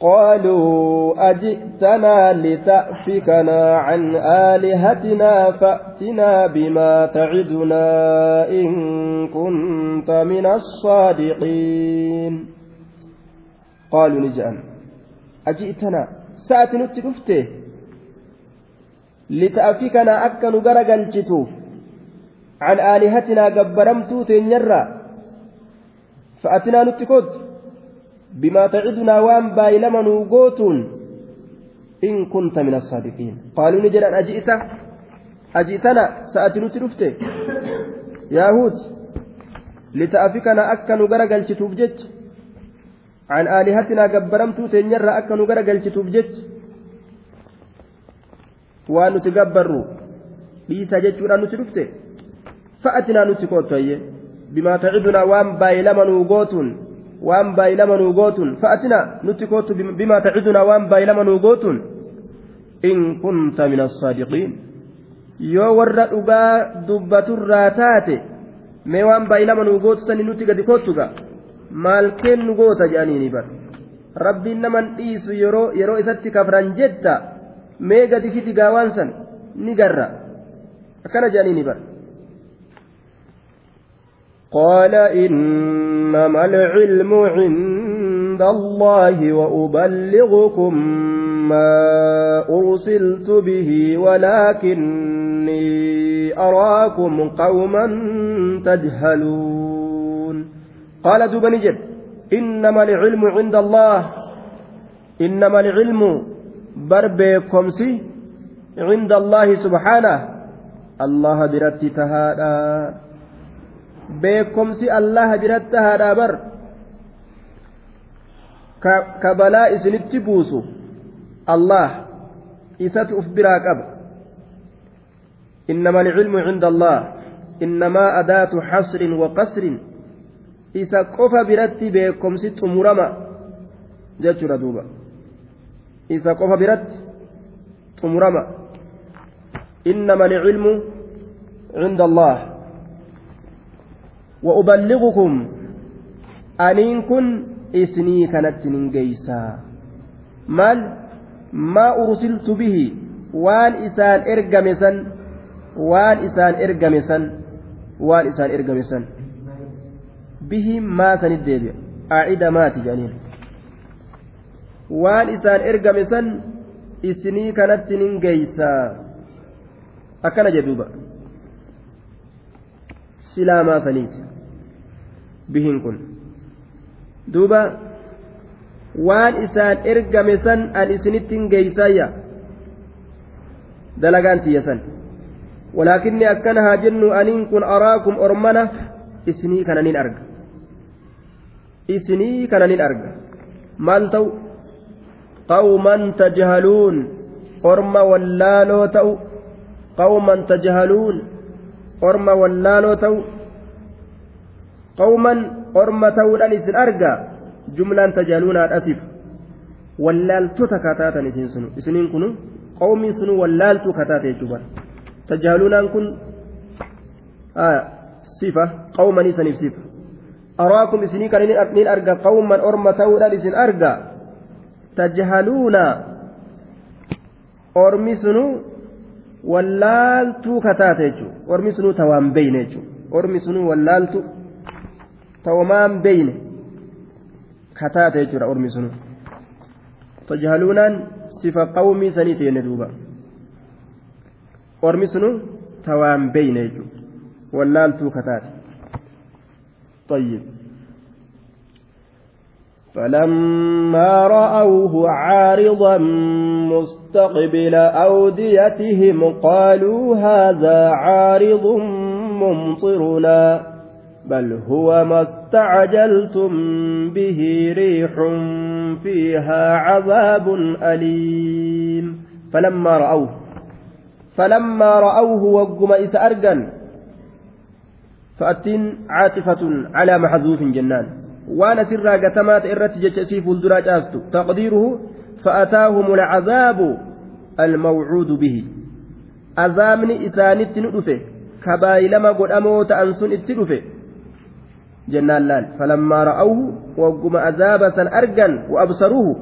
قالوا أجئتنا لتأفكنا عن آلهتنا فأتنا بما تعدنا إن كنت من الصادقين قالوا نجأن أجئتنا ساعة نتلفته لتأفكنا أكا نقرق الجتوف عن آلهتنا قبرمتو تنيرا فأتنا نتكود بما تعدنا وان بايلما نوغوتون إن كنت من الصادقين قالوا نجل أن أجئت أجئتنا سأتي نترفته يا هود lita'afikana akka nu gara galchituuf jecha an aalihatinaa gabbaramtuu teenyarraa akka nu gara galchituuf jecha waan nuti gabbarru dhiisa jechuudhaan nuti dhufte fa'atinaa nuti koottoyye? Bimaa tacidunaa waan baay'ilama nuu gootuun waan baay'ilama nuu gootuun fa'atinaa nuti koottu bimaa tacidunaa waan baay'ilama nuu gootuun? In kunta min assaadiqiin yoo warra dhugaa dubbaturraa taate mee waan baay'ilama nuu gootu sani nuti gadi koottuga maal kennu goota jedhaniini bar rabbiin naman dhiisu yeroo yeroo isatti kafran jetta mee gadi fidi gaawaan san ni garra. Akkana jedhaniini bar قال إنما العلم عند الله وأبلغكم ما أرسلت به ولكني أراكم قوما تجهلون. قال دوب نجد. إنما العلم عند الله. إنما العلم بربكمسي عند الله سبحانه. الله برتي تهادا. Beekomsi allaha biratti haadhaa bar ka balaa isinitti buusu allah isatu uf biraa qaba. إنما العلم عند الله إنما أداة حصر وقصر إذا قف برتي بكم ست مرمى جاتشورا دوبا إذا قف برت مرمى إنما العلم عند الله وأبلغكم أنين كن إسني كانت ننجيسا. مال ما أرسلت به؟ وان إسان إرقمسا وان إسان إرقمسا وان إسان إرقمسا به ما سندب أعيد مات جانين وان إسان إرقمسا إسني كانت ننجيسا. أكن جدوبا. Silaamaa saniiti bihin kun duuba waan isaan ergame san an isinittin geeysayya dalagaan tiyya san walaakinni akkana haa jennu aniin kun araakum ormana isinii kananin arga isinii kananin arga maal ta'u qawman tajhaluun orma wallaaloo ta'u qawman tajhaluun orma wallaaloo ta'u qawman orma ta'uudhaan isin arga jumlaan tajaaluunaan asif wallaaltota kataatan isin sunu isiniin kunu qawmiin sunu wallaaltuu kataate jechuudha tajaaluunaan kun sifa qawmanii saniif sifa araakum isinii kan nin arga qawman orma ta'uudhaan isin arga tajhaluuna ormi sunu wallaaltuu kataate jechuudha ormi sunuu tawaan beeyne jechuudha ormi sunuu wallaaltu tawamaan beeyne kataate jechuudha ormi sunuu tajhaluunaan sifa qawmii sanii teenne duuba ormi sunuu tawaan beeyne jechuudha wallaaltuu kataate طيب فلما رأوه عارضا مستقبل أوديتهم قالوا هذا عارض ممطرنا بل هو ما استعجلتم به ريح فيها عذاب أليم. فلما رأوه فلما رأوه وقم إس أرجن فأتين عاطفة على محذوف جنان. Fuulduraa caastu taqdiiruhu fa'ataahum alcazaabu almawcuudu bihi azaabni isaanitti nu dhufe kabaayilama godhamoo ta'an sun itti dhufe jennaan laal falammaa ra'awhu wagguma azaaba san argan wa absaruuhu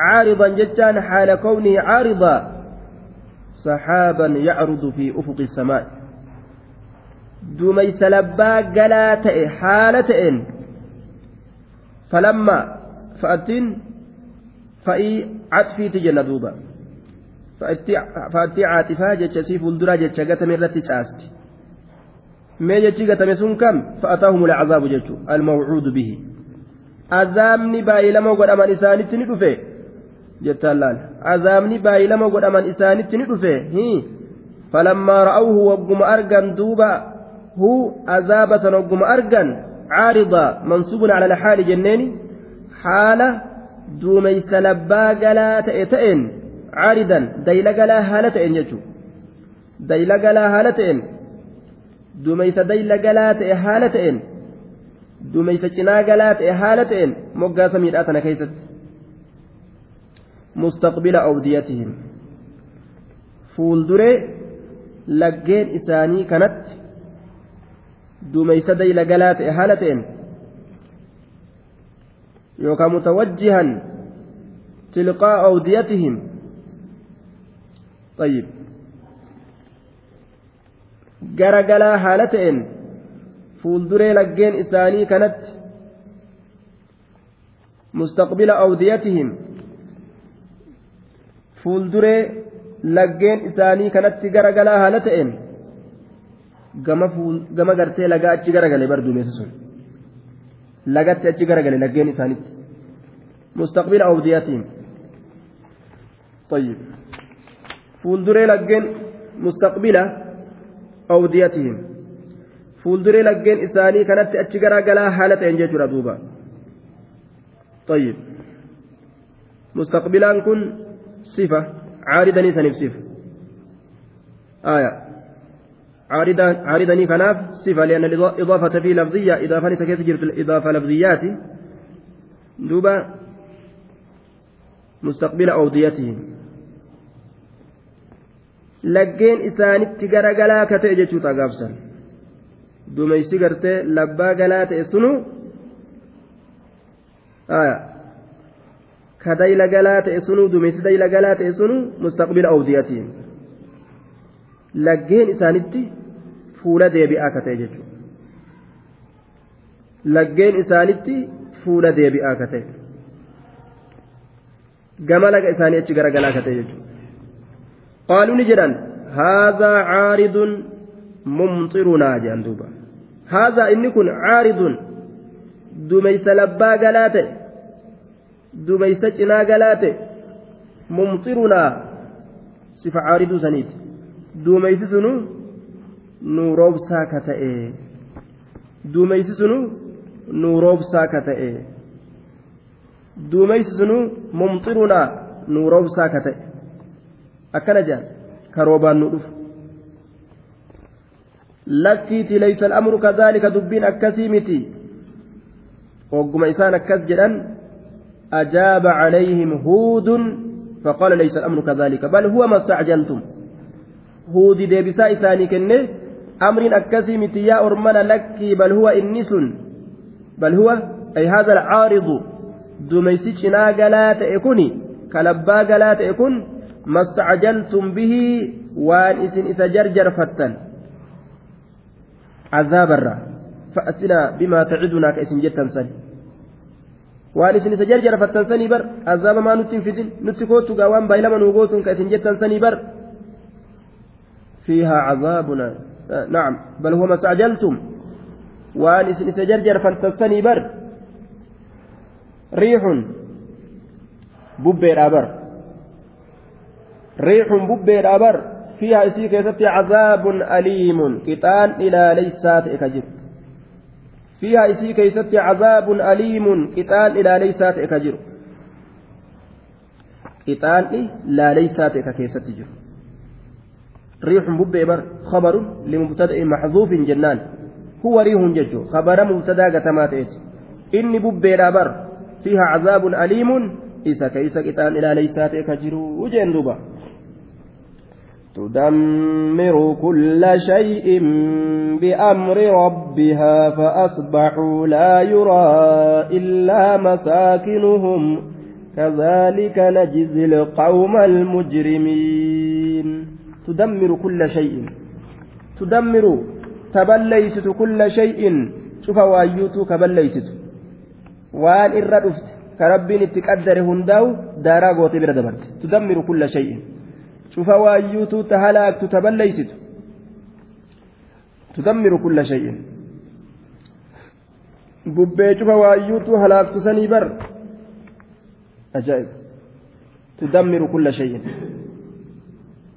caaridan jechaan xaala kawnihi caaridaa saxaaban yacrudu fi ufuqi الsamaa'i duumeysa labbaa galaa ta'e haala ta'een falammaa fa'attiin fa'ii catfiiti jenna duuba fa'attii caatifaa jecha sii fuulduraa jecha gatame irratti caasti mee jechi gatame sun kam fa'ataahum alcazaabu jechu almawcuudu bihi azaabni baay'ilama godhaman isaanitti ni dhufe jettaan laal azaabni baay'ilama godhaman isaanitti ni dhufe hii falammaa ra'awhu wagguma argan duuba huu azaaba san wagguma argan عارضة منصوب على الحال جنين حالة دوميس لبا قلا تئن عارضا ديل قلا هالة تئن يجو. ديل قلا هالة تئن دوميس ديل قلا تئ هالة تئن دوميس جنا قلا تئ هالة تئن مقا سميراتنا كيست. مستقبل أوديتهم. fuulduree laggeen isaanii kanatti duumeysa dayla galaa ta'e haala ta'een yookaan mutawajjihan tilqaa awdiyatihim طيب garagalaa haala ta'een fuulduree laggeen isaanii kanatti mustaqbila awdiyatihim fuulduree laggeen isaanii kanatti garagalaa haala ta'een gama gartee lagaa achi garagale bar duumessi sun lagatti achi garagale laggeen isaanitti mustaqbila awdiyaatiin طيب fuulduree laggeen mustaqbila awdiyatihim fuulduree laggeen isaanii kanatti achi garagalaa haala ta'een jechuudha duuba طيب mustaqbilaan kun sifa caaridanii saniif sifa آية عارضة عارضني كناف صفة لأن الإضافة في لفظية إضافة ليس كيس جرت الإضافة لفظيات دوبا مستقبل أوديتهم laggeen isaanitti gara galaa ka ta'e jechuudha gaabsan duumeysi gartee labbaa galaa ta'e sunu ka dayla galaa ta'e sunu duumeysi dayla galaa ta'e sunu mustaqbila awdiyatiin laggeen isaanitti fuula deebi'aa katee jechuudha. Laggeen isaanitti fuula deebi'aa katee. Gama laga isaanii achi garagalaa katee jechuudha. Qaaluu ni jedhan haadhaa caaridun mumxirunaa jedhan duuba. Haadhaa inni kun caaridun dumeysa labbaa galaa ta'e dumeysa cinaa galaa ta'e mumxirunaa sifa caariduu saniiti. Dumeysi sunuu. ممطرنا صفة عارض سنيت دميس سنو نوروب ساكتة دميس سنو نوروب ساكتة دميس سنو ممطرنا نوروب ساكتة akkana jedhan karoobaan nu dhufu. Lakkiiti laysa al'amru kadhaalika dubbiin akkasii miti. Hogguma isaan akkas jedhan ajaaba calayhim huudun فقال ليس الأمر كذلك بل هو ما استعجلتم هودي ديبسا إساني كنه أمر أكسي متيا أرمنا لك بل هو إنس بل هو أي هذا العارض. دميسيش ناقلات إكوني. كلبا قلات إكون. ما استعجلتم به. وان إسن اتجرجر فتن. عذاب الرا. فأتنا بما تعدنا كإسن جتا سني وان إسن اتجرجر فتن سني بر. عذاب ما نتن فدن نتكوتو قوان بايلما نوغوتن كإسن جتا سني بر. فيها عذابنا. نعم. بل هو ما استعجلتم. وأن فتن سني بر. ريح ببير أبر. ريح ببير أبر. فيها إسي كيستي عذاب أليم. كتان إلى ليسات إكجر. فيها إسي كيستي عذاب أليم. كتان إلى ليسات إكجر. كتان لا ليسات إكيستي ريح ببير خبر لمبتدأ محذوف جنان. هو ريح ججو. خبر مبتدأ قتمات إني ببير أبر فيها عذاب أليم. إذا كيس كتان إلى ليسات إكجر وجين دوبا. تدمر كل شيء بأمر ربها فأصبحوا لا يرى إلا مساكنهم. كذلك نجزي القوم المجرمين. تدمر كل شيء تدمر تبليست كل شيء شوف وايوت كبليست وان إردفت كربين اتقدر هنداو دارا غوتي بردبرت تدمر كل شيء شوف وايوتو تهلاك تتبليست تدمر كل شيء ببي شوف وايوتو هلاك تسني بر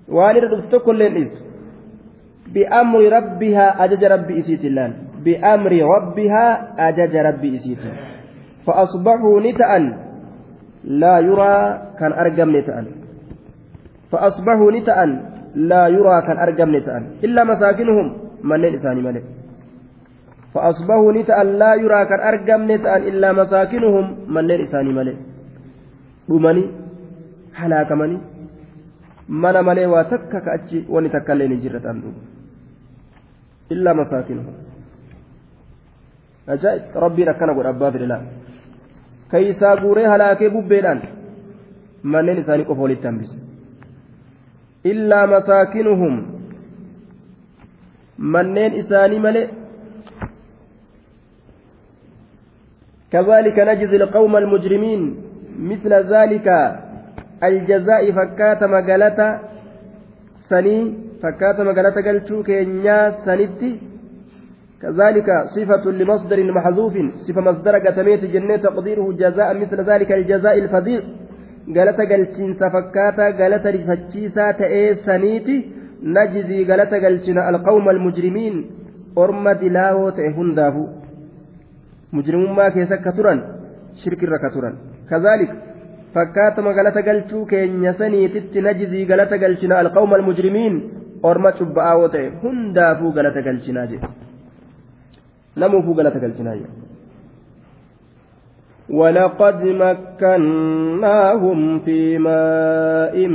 أجائب تدمر كل شيء وان ردفت كل الإس بأمر ربها أجج ربي إسيت الله بأمر ربها أجج ربي إسيت فأصبحوا نتأ لا يرى كان أرقم نتأ فأصبحوا نتأ لا يرى كان أرقم نتأ إلا مساكنهم من إساني ملك فأصبحوا نتأ لا يرى كان أرقم نتأ إلا مساكنهم من إساني ملك dhumanii halaakamanii mana malee waa takka ka achi wani takka illee ni jirra ta'an dhugu illaa masaakinu ajaa'ib rabbiin akkana godha abbaa fedhe laa keeysaa guuree halaakee bubbeedhaan manneen isaanii qofa walitti hambise illaa masaakinuhum manneen isaanii malee كذلك نجزي القوم المجرمين مثل ذلك الجزاء فكات مقالة سني فكات مقالة قلتو كينيا سنتي كذلك صفة لمصدر محذوف صفة مصدر قتميت جنة تقديره جزاء مثل ذلك الجزاء الفظيع قالت قلتين سفكاتا قالت رفتشيسا تأي سنيتي. نجزي قالت قلتنا القوم المجرمين أرمى دلاو تأهن دافو مجرمون ما كيسا كترا شرك الركترا كذلك فكات مغلطة قلتو كين يسنيتت نجزي غلطة قلتنا القوم المجرمين أرمى شبعا وطعي هندافو غلطة قلتنا جي نموفو غلطة قلتنا جي ولقد مكناهم في ماء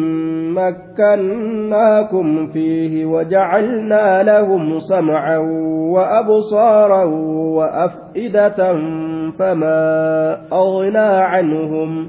مكناكم فيه وجعلنا لهم سمعا وأبصارا وأفئدة فما أغنى عنهم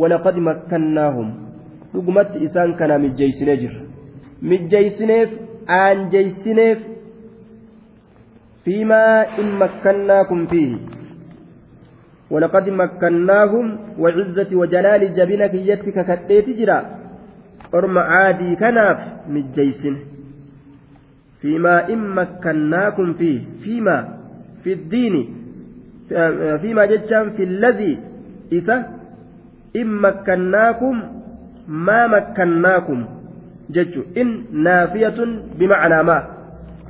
ولقد مكناهم. dhugumatti isaan kana mijjeysine jirra mijjeeysineef aanjeeysineef fiimaa in makkannaakum fiihi ولقد مكناهم وعزة وجلال جبينك يتك كتيت جرا. أرم عادي كناف مجيسن فيما إن مكناكم فيه. فيما في الدين. فيما جتشان في الذي إذا إن مكناكم ما مكناكم جتشو إن نافية بمعنى ما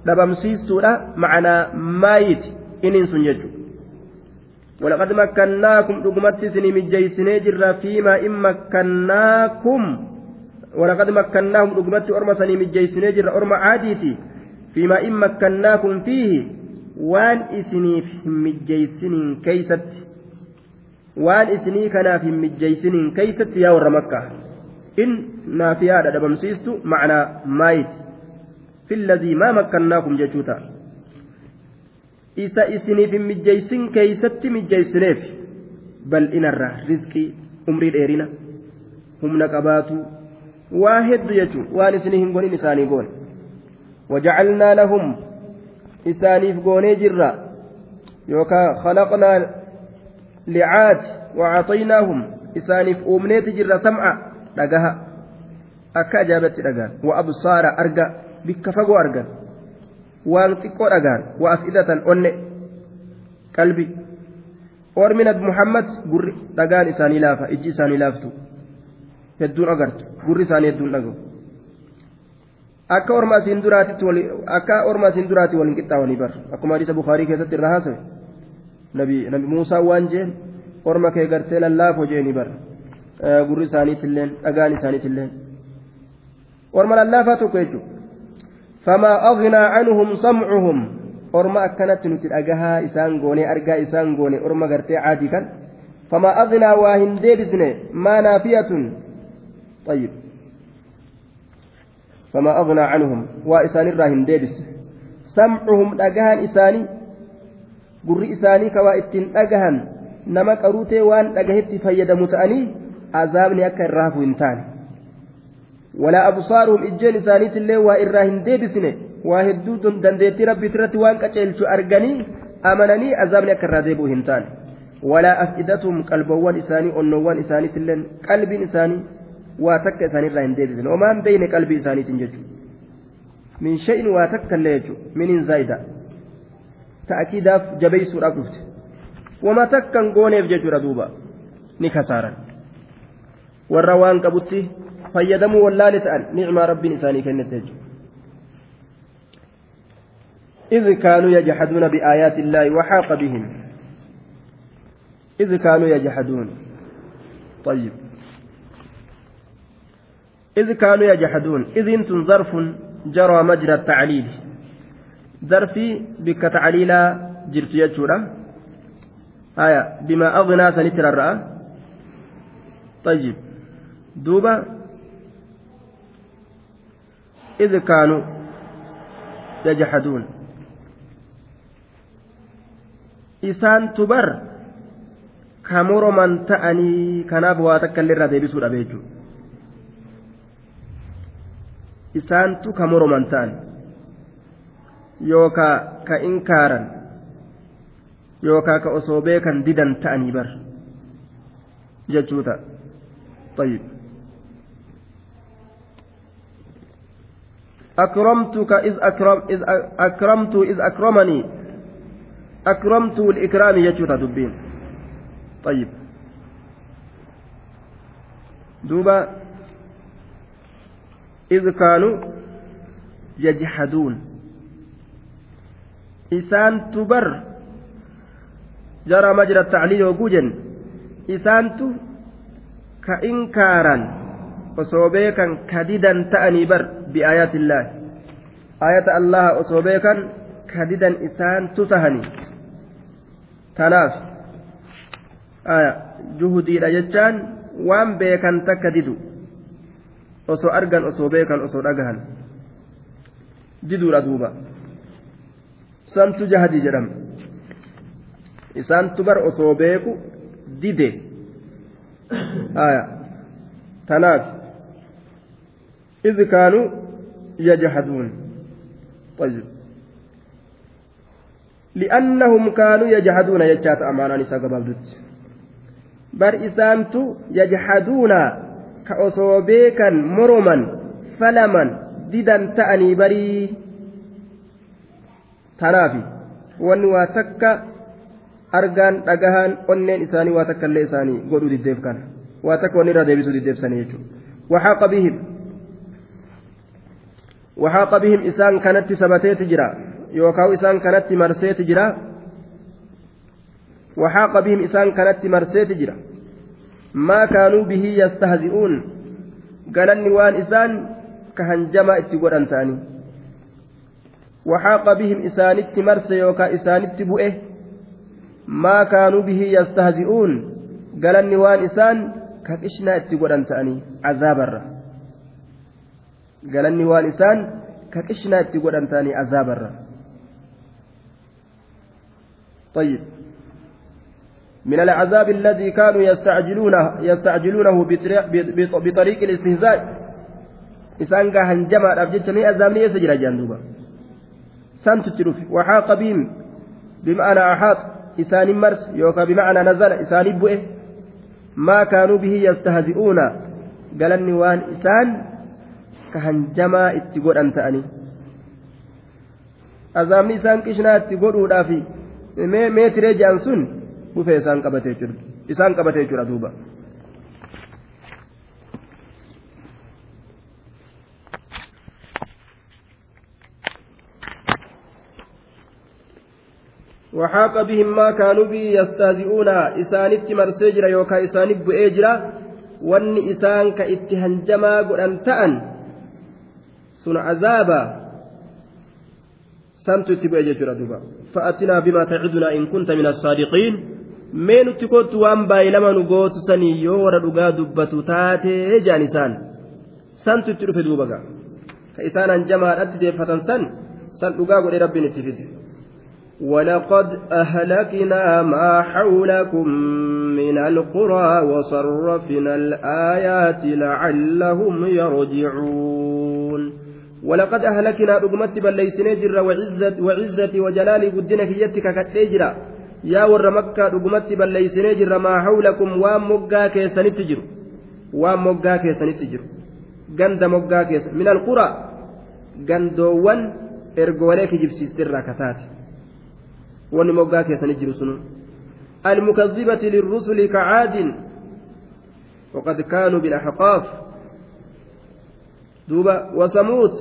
دبمسيسولا معنى مايت إن إنسون جتشو ولقد مكناكم دقمت سني مجيسني جرا فيما إن مكناكم ولقد مكناهم دقمت أرمى سني مجيسني جرا أرمى عاديتي فيما إن مكناكم فيه وان إسني في مجيسن كيست وان إسني كنا في مجيسن كيست يا ور مكة إن نافيا دبمسيست معنى مايت في الذي ما مكناكم جتوتا isa isiniif hin mijjeeysin keeysatti mijjeeysineef bal'inarra rizqii umrii dheerina humna qabaatu waa heddu jechuun waan isinii hin gonin isaanii goone wajacalnaa lahum isaaniif goonee jirra yookaan khalaqnaa licaat wacataynaahum isaaniif uumneeti jirra sam'a dhagaha. Akka ajaa'ibatti dhagaan. Wa absaara arga. Bikka fagoo argan. Waan xiqqoo dhagaan. Wa afidatan onne. Qalbi. Ormi nabi muhammad gurri dhagaan isaanii laafa ijji isaanii laaftu. Hedduun agartu. Gurri isaanii hedduun dhagahu. Akka orma asiin duraatitti akka orma asiin duraatti bar akkuma hadiisa bukaarii keessatti irraa haasawe nabi nabi muusaa waan jeen orma kee gartee lallaafoo jeeni bar gurri isaaniitilleen dhagaan isaaniitilleen orma lallaafaa tokko jechuudha فما أغنى عنهم سمعهم أرما أكنت نتلقاها إسان غوني أرقى إسان غوني أرما قرتي عادي كان فما أغنى واهن ديبسني ما نافية طيب فما أغنى عنهم وإسان الراهن ديبس سمعهم أجهان إساني قر إساني كوا إتن أجهان نما قروتي وان أجهت فيد متأني عذابني أكا الرهف إنتاني ولا أبصارهم إجين إسانيت اللي وإراهن ديبسنه waa hedduu dandeettii rabbiit irratti waan qaceelchu arganii amananii azaabni akka irraa deebi'u hin taane walaa afidatuhum qalbawwan isaanii onnoowwan isaaniitillee qalbiin isaanii waa takka isaaniirraa hin deebisan omaan beeyne qalbii isaaniitiin jechuudha min shay'in waa takka illee jechuudha miniin zaayida ta'akiidaaf jabeessuudhaaf dhufte wama takkan gooneef jechuudha duuba ni kasaaran warra waan qabutti fayyadamuu wallaale ta'an nicmaa rabbiin isaanii kennete jechuudha. إذ كانوا يجحدون بآيات الله وحاق بهم إذ كانوا يجحدون طيب إذ كانوا يجحدون إذ أنتم ظرف جرى مجرى التعليل ظرفي بك تعليلا جرت يجورا آية بما أغنى سنتر الرأى طيب دوبا إذ كانوا يجحدون isaan tubar ka moroman ta'anii kanaaf waa takka illee irraa deebisuudha jechuudha isaantu ka moroman ta'an Yookaa ka inkaaran yookaa ka osoo beekan didan ta'anii bar jechuudha. طيب أكرمتك إذ أكرم إذ أكرمت إذ أكرمني أكرمت الإكرام يجوت دبين طيب دوبا إذ كانوا يجحدون إسان تبر جرى مجرى التعليل وجوجا إسان كإنكارا وصوبيكا كديدا تأني بر بآيات الله آية الله وصوبيكا كديدا إسان تتهني tanaaf juhudiidha jechaan waan beekan takka didu. Osoo argan osoo beekan osoo dhagahan. Diduudha duuba. Santu jahadii jedhama. Isaantu bar osoo beeku dide. Tanaaf. إذ كانوا يجحدون طيب لأنهم كانوا يجحدون يجات أمانا نساء قبابدت بر إسانت يجحدون كأصوبيكا مرما فلما ددا تأني بري تنافي وان واتك أرغان أغهان onneen isaanii waa takka illee isaanii godhuu diddeef kana waa takka wanni irraa deebisuu diddeefsanii jechuudha waxaaqa bihim waxaaqa bihim isaan kanatti sabateeti jira yookaan isaan kanatti marseeti jira waxaaqa bihim isaan kanatti marseeti jira maa kaanuu bihii yastahzi'uun galanni waan isaan ka hanjamaa itti godhan ta'anii bihim isaanitti marse yookaan isaanitti bu'e maa kaanuu bihii yastahzi'uun galanni waan isaan ka qishnaa itti godhan ta'anii azaabarra galanni waan isaan ka qishnaa itti godhan ta'anii. طيب من العذاب الذي كانوا يستعجلونه يستعجلونه بطريق الاستهزاء إسان قاهن جمع أبجد من أزامني يسجل جندوبا سنت تلف وحاق بهم بمعنى أحاط. إسان مرس. يوكا بمعنى نزل. إسان بؤه ما كانوا به يستهزئون. قال النوان إسان كهن جمع اتقول أنت أني. أزامني إسان كشنا اتقول ودافي meetiree jedhan sun bufee isaan qabatee jiru isaan qabatee. waxaaqa bihim maa kaanuu bihi yastaazi'uuna isaanitti marsee jira yookaan isaaniif bu'ee jira wanni isaan ka itti hanjamaa godhan ta'an sun azaaba santu itti bu'e jechuudha duuba fa'atinaa bimaa tacidunaa in kunta min assaadiqiin mee nutti kottu waan baay'ilama nu goosisanii yoo warra dhugaa dubbatu taatee jaan isaan santu itti dhufe duuba ka isaan hanjamaadhatti deeffatan san san dhugaa godhe rabbiin itti fide ولقد أهلكنا ما حولكم من القرى وصرفنا الآيات لعلهم يرجعون ولقد أهلكنا رقمت بل ليس نجر وعزة وعزتي وجلالي قدنا كيتك كتجرا يا ور مكة رقمت بل ليس نجر ما حولكم وام مقا كيسن تجر وام مقا كيسن تجر قند مقا كيس من القرى قندوان ergoolee kijibsiistirraa kataate wanni moggaa keessanii jiru sunu المكذبة للرسل كعاد وقد كانوا بالأحقاف دوبا وثمود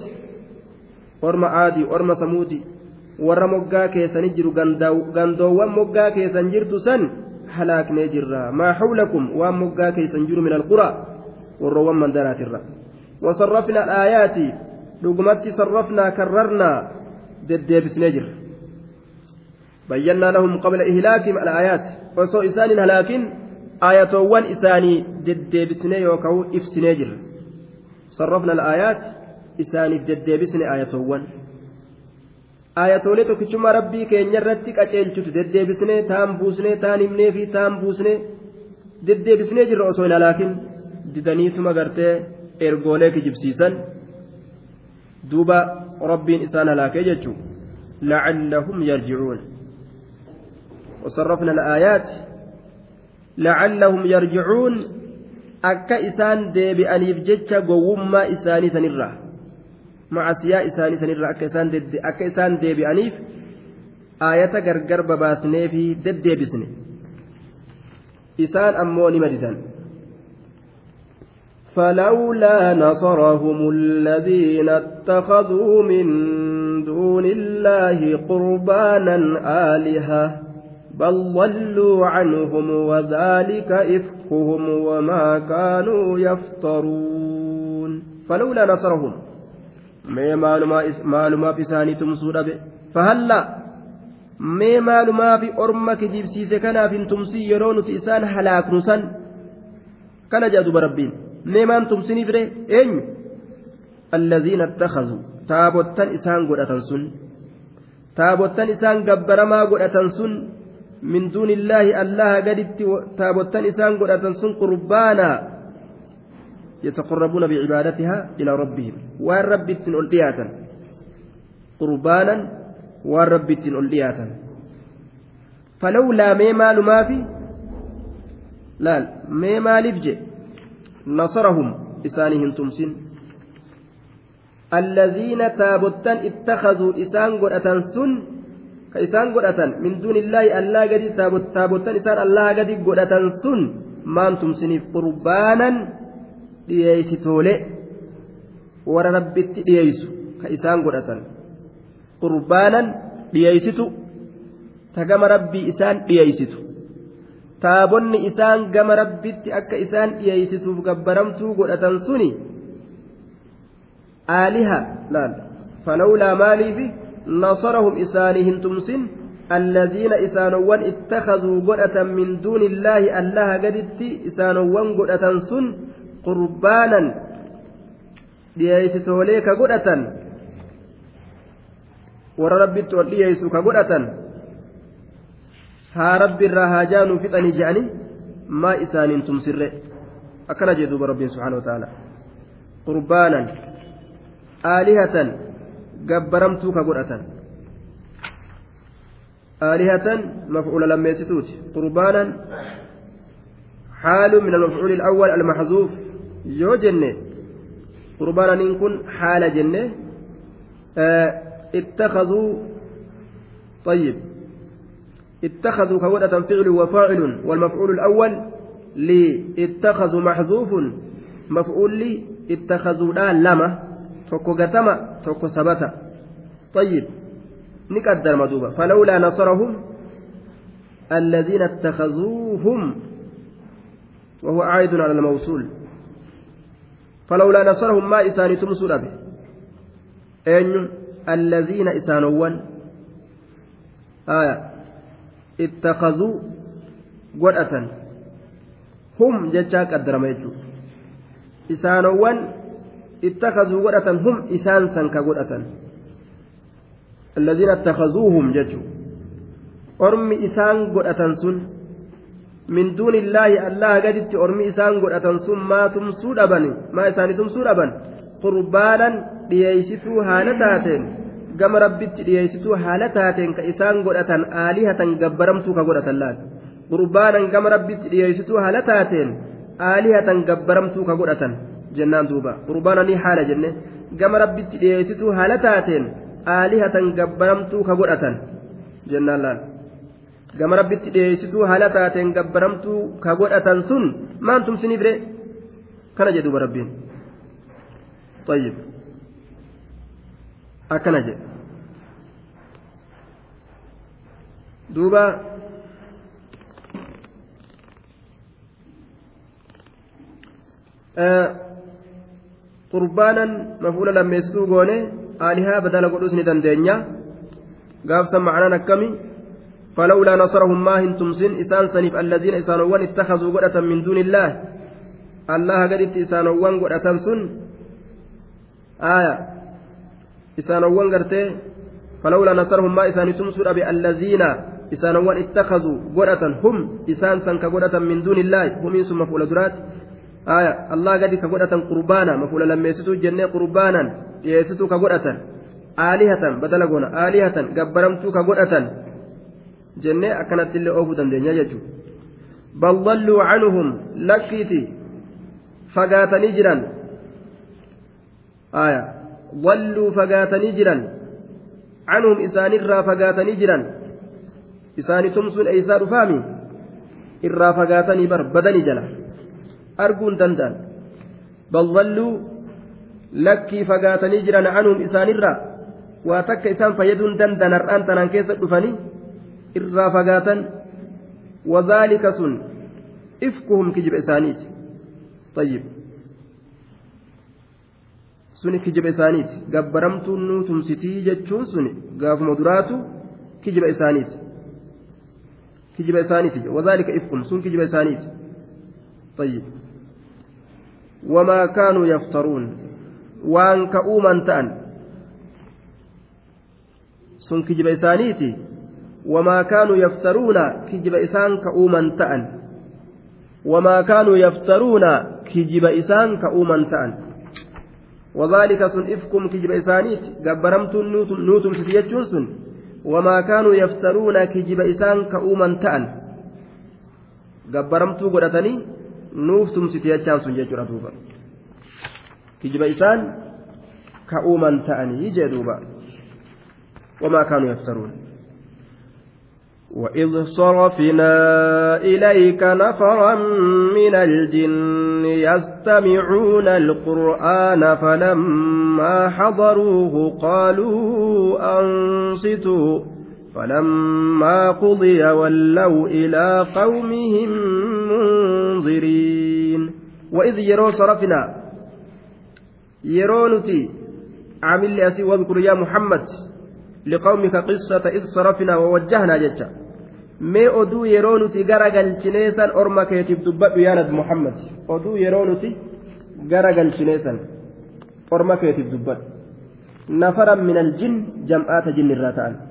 أرم عادي أرم ثمودي warra moggaa keessanii jiru gandoowwan moggaa keessan jirtu san halaaknee jirra maa hawlakum waan moggaa keessan jiru min alqura warroowwan mandaraatirra wasarrafna alaayaati dhugumatti sarrafnaa karrarnaa deddeebisnee jirra bayyannaa lahum qabla ihlaakihim alaayaat osoo isaanin halaakin aayatoowwan isaanii deddeebisnee yookaan ibsinee jirra sarrafna alaayaat isaaniif deddeebisne aayatoowwan aayatoolee tokkichummaa rabbii keenya irratti qaceelchutu deddeebisnee taan buusnee taan himnee fi taan buusnee deddeebisnee jirra osoo hin halaakin didaniituma gartee ergoolee kijibsiisan duuba rabbiin isaan halaakee jechuun lacallahum yarjicuun وصرفنا الآيات لعلهم يرجعون akka isaan deebi'aniif jecha gowwummaa isaanii sanirraa macasiyaa isaanii sanirraa akka isaan deebi'aniif aayata gargar babaasnee fi deddeebisne isaan ammoo ni madidan فلولا نصرهم الذين اتخذوا من دون الله قربانا آلهة بل ضلوا عنهم وذلك إفكهم وما كانوا يفترون. فلولا نصرهم ما معلومة بساني تمسود فهلا ما معلومة بأرمك جيبسيس كان في تمسي يرون تئسان هلاك نسان. كان جادوا بربين. meemaan tumsinii fide eenyu allaziina attakazuu taabottan isaan godhatan sun taabottan isaan gabbaramaa godhatan sun min duuni illaahi allaha gaditti taabottan isaan godhatan sun qurbaanaa يتقربون بعبادتها إلى ربهم. وان رب التنولياتا قربانا. وان رب التنولياتا فلولا ميمال ما في لا ميمال افجئ نصرهم إسانهم تمسن. الذين تابتن اتخذوا إسان قرأة سن ka isaan godhatan min duunillaahi allaa gadi taabotan isaan allaa gadi godhatan sun maantumsiniif qurbaanan dhiyeessitoole warra rabbitti dhiyeessu ka isaan godhatan qurbaanan dhiyeessitu ta gama rabbii isaan dhiyeessitu taabonni isaan gama rabbitti akka isaan dhiyeessituuf gabbaramtuu godhatan suni aaliha laal falawlaa maaliifi. Isaanii hin tumsin الذين إسانوان اتخذوا قدة من دون الله الله قدت إسانوان قدة سن قربانا dhiyeessitoolee ka godhatan warra rabbitti ol dhiyeessu ka godhatan haa rabbi irraa haajaa nuu fixanii je'anii maa isaaniin tumsirre akkana jee duuba rabbiin subhaana wa ta'ala qurbaanan aalihatan gabbaramtuu ka godhatan. Aalihatan mafcuula lammeessituuti qurbaanan حال من المفعول الأول المحذوف yoo jenne qurbaananiin kun haala jenne. اتخذوا طيب اتخذوا كودة فعل وفاعل والمفعول الأول لاتخذوا محذوف مفعول لي اتخذوا لا توكو قتما توكو سبتا طيب نقدر مدوبة فلولا نصرهم الذين اتخذوهم وهو عائد على الموصول فلولا نصرهم ما إساني تمسوا به أين الذين إسانوان آية اتخذوا قرأة هم جتشا قدر إسانوان اتخذوا قرأة هم إسان سنك قرأة الذين اتخذوهم جتشو أرمي إسان قرأة سن من دون الله الله قدت أرمي إسان قرأة ثم ما تمسود أبني ما إساني تمسود أبن قربانا dhiyeeysituu haala taateen gama rabbitti dhiyeeysituu haala taateen ka isaan godhatan aalihatan gabbaramtuu ka godhatan laal qurbaanan gama rabbitti dhiyeeysituu haala taateen aalihatan gabbaramtuu ka godhatan jennaan duuba qurbaananii haala jenne gama rabbitti dhiyeeysituu haala taateen aalihatan gabbaramtuu ka godhatan jennaan laal gama rabbitti dhiyeeysituu haala taateen gabbaramtuu ka godhatan sun maan tumsiniif ree kana jedhuuba rabbiin طيب akkana jedhe duuba qurbaanan mafuula lammeessituu goone aalihaa badala godhus ni dandeenya. Gaafsan macnaan akkami? فلولا نصرهم ما هن تمسن إسان سنيف الذين إسانوان اتخذوا قدة من دون الله الله قد إسانوان قدة سن آية إسانوان قرتي فلولا نصرهم ما إسان تمسر بالذين إسانوان اتخذوا قدة هم إسان سنك قدة من دون الله هم ثم aya allah gadi ka godhatan qurbaana mafuula lammeessituu jennee qurbaanan dhiyeessituu ka godhatan aalihatan badala goona aalihatan gabbaramtuu ka godhatan jennee akkanatti illee oofuu dandeenya jechuudha. Bal dhalluu canuhum lakkiiti fagaatanii jiran. Aya walluu fagaatanii jiran canuhum isaanirraa fagaatanii jiran. Isaanitumsuun eeysaa dhufaami irraa fagaatanii bar badanii jala. Arguun danda'an bal dalluu lakkii fagaatanii jiran canuhum isaanirraa waa takka isaan fayyaduun danda'an har'aan tanaan keessa dhufanii irraa fagaatan wadhaalika sun ifkuhum kijiba isaaniiti tayyib suni kijiba isaaniiti gabbaramtuun nuu tumsitii jechuun suni gaafuma duraatu kijiba isaaniiti kijiba isaaniiti wadhaalika ifkum sun kijiba isaaniiti tayyib wamaa kaanuu yaftaruun waan ka'uuman ta'an sun kijiba isaaniiti وما كانوا يفترون كجب إسان كأوما تأن. وما كانوا يفترون كجب إسان كأوما تأن. وذلك سن إفكم كجب إسانيت. قبرمت نوتم ستيجون سن. وما كانوا يفترون كجب إسان كأوما تأن. قبرمت قدتني. نوفتم ستيجان سن جيجون دوبا كجب إسان كأوما تأن يجي دوبا وما كانوا يفترون وإذ صرفنا إليك نفرا من الجن يستمعون القرآن فلما حضروه قالوا أنصتوا فلما قضي ولوا إلى قومهم منذرين وإذ يروا صرفنا يرونتي عامل أسي واذكر يا محمد لقومك قصة إذ صرفنا ووجهنا جتا galchineesan orma keetiif dubbadhu yaa nabi muhammad oduu yeroo nuti gara galchineesan orma keetiif dubbadhu nafaran min aljin jam'aata jinni irraa ta'an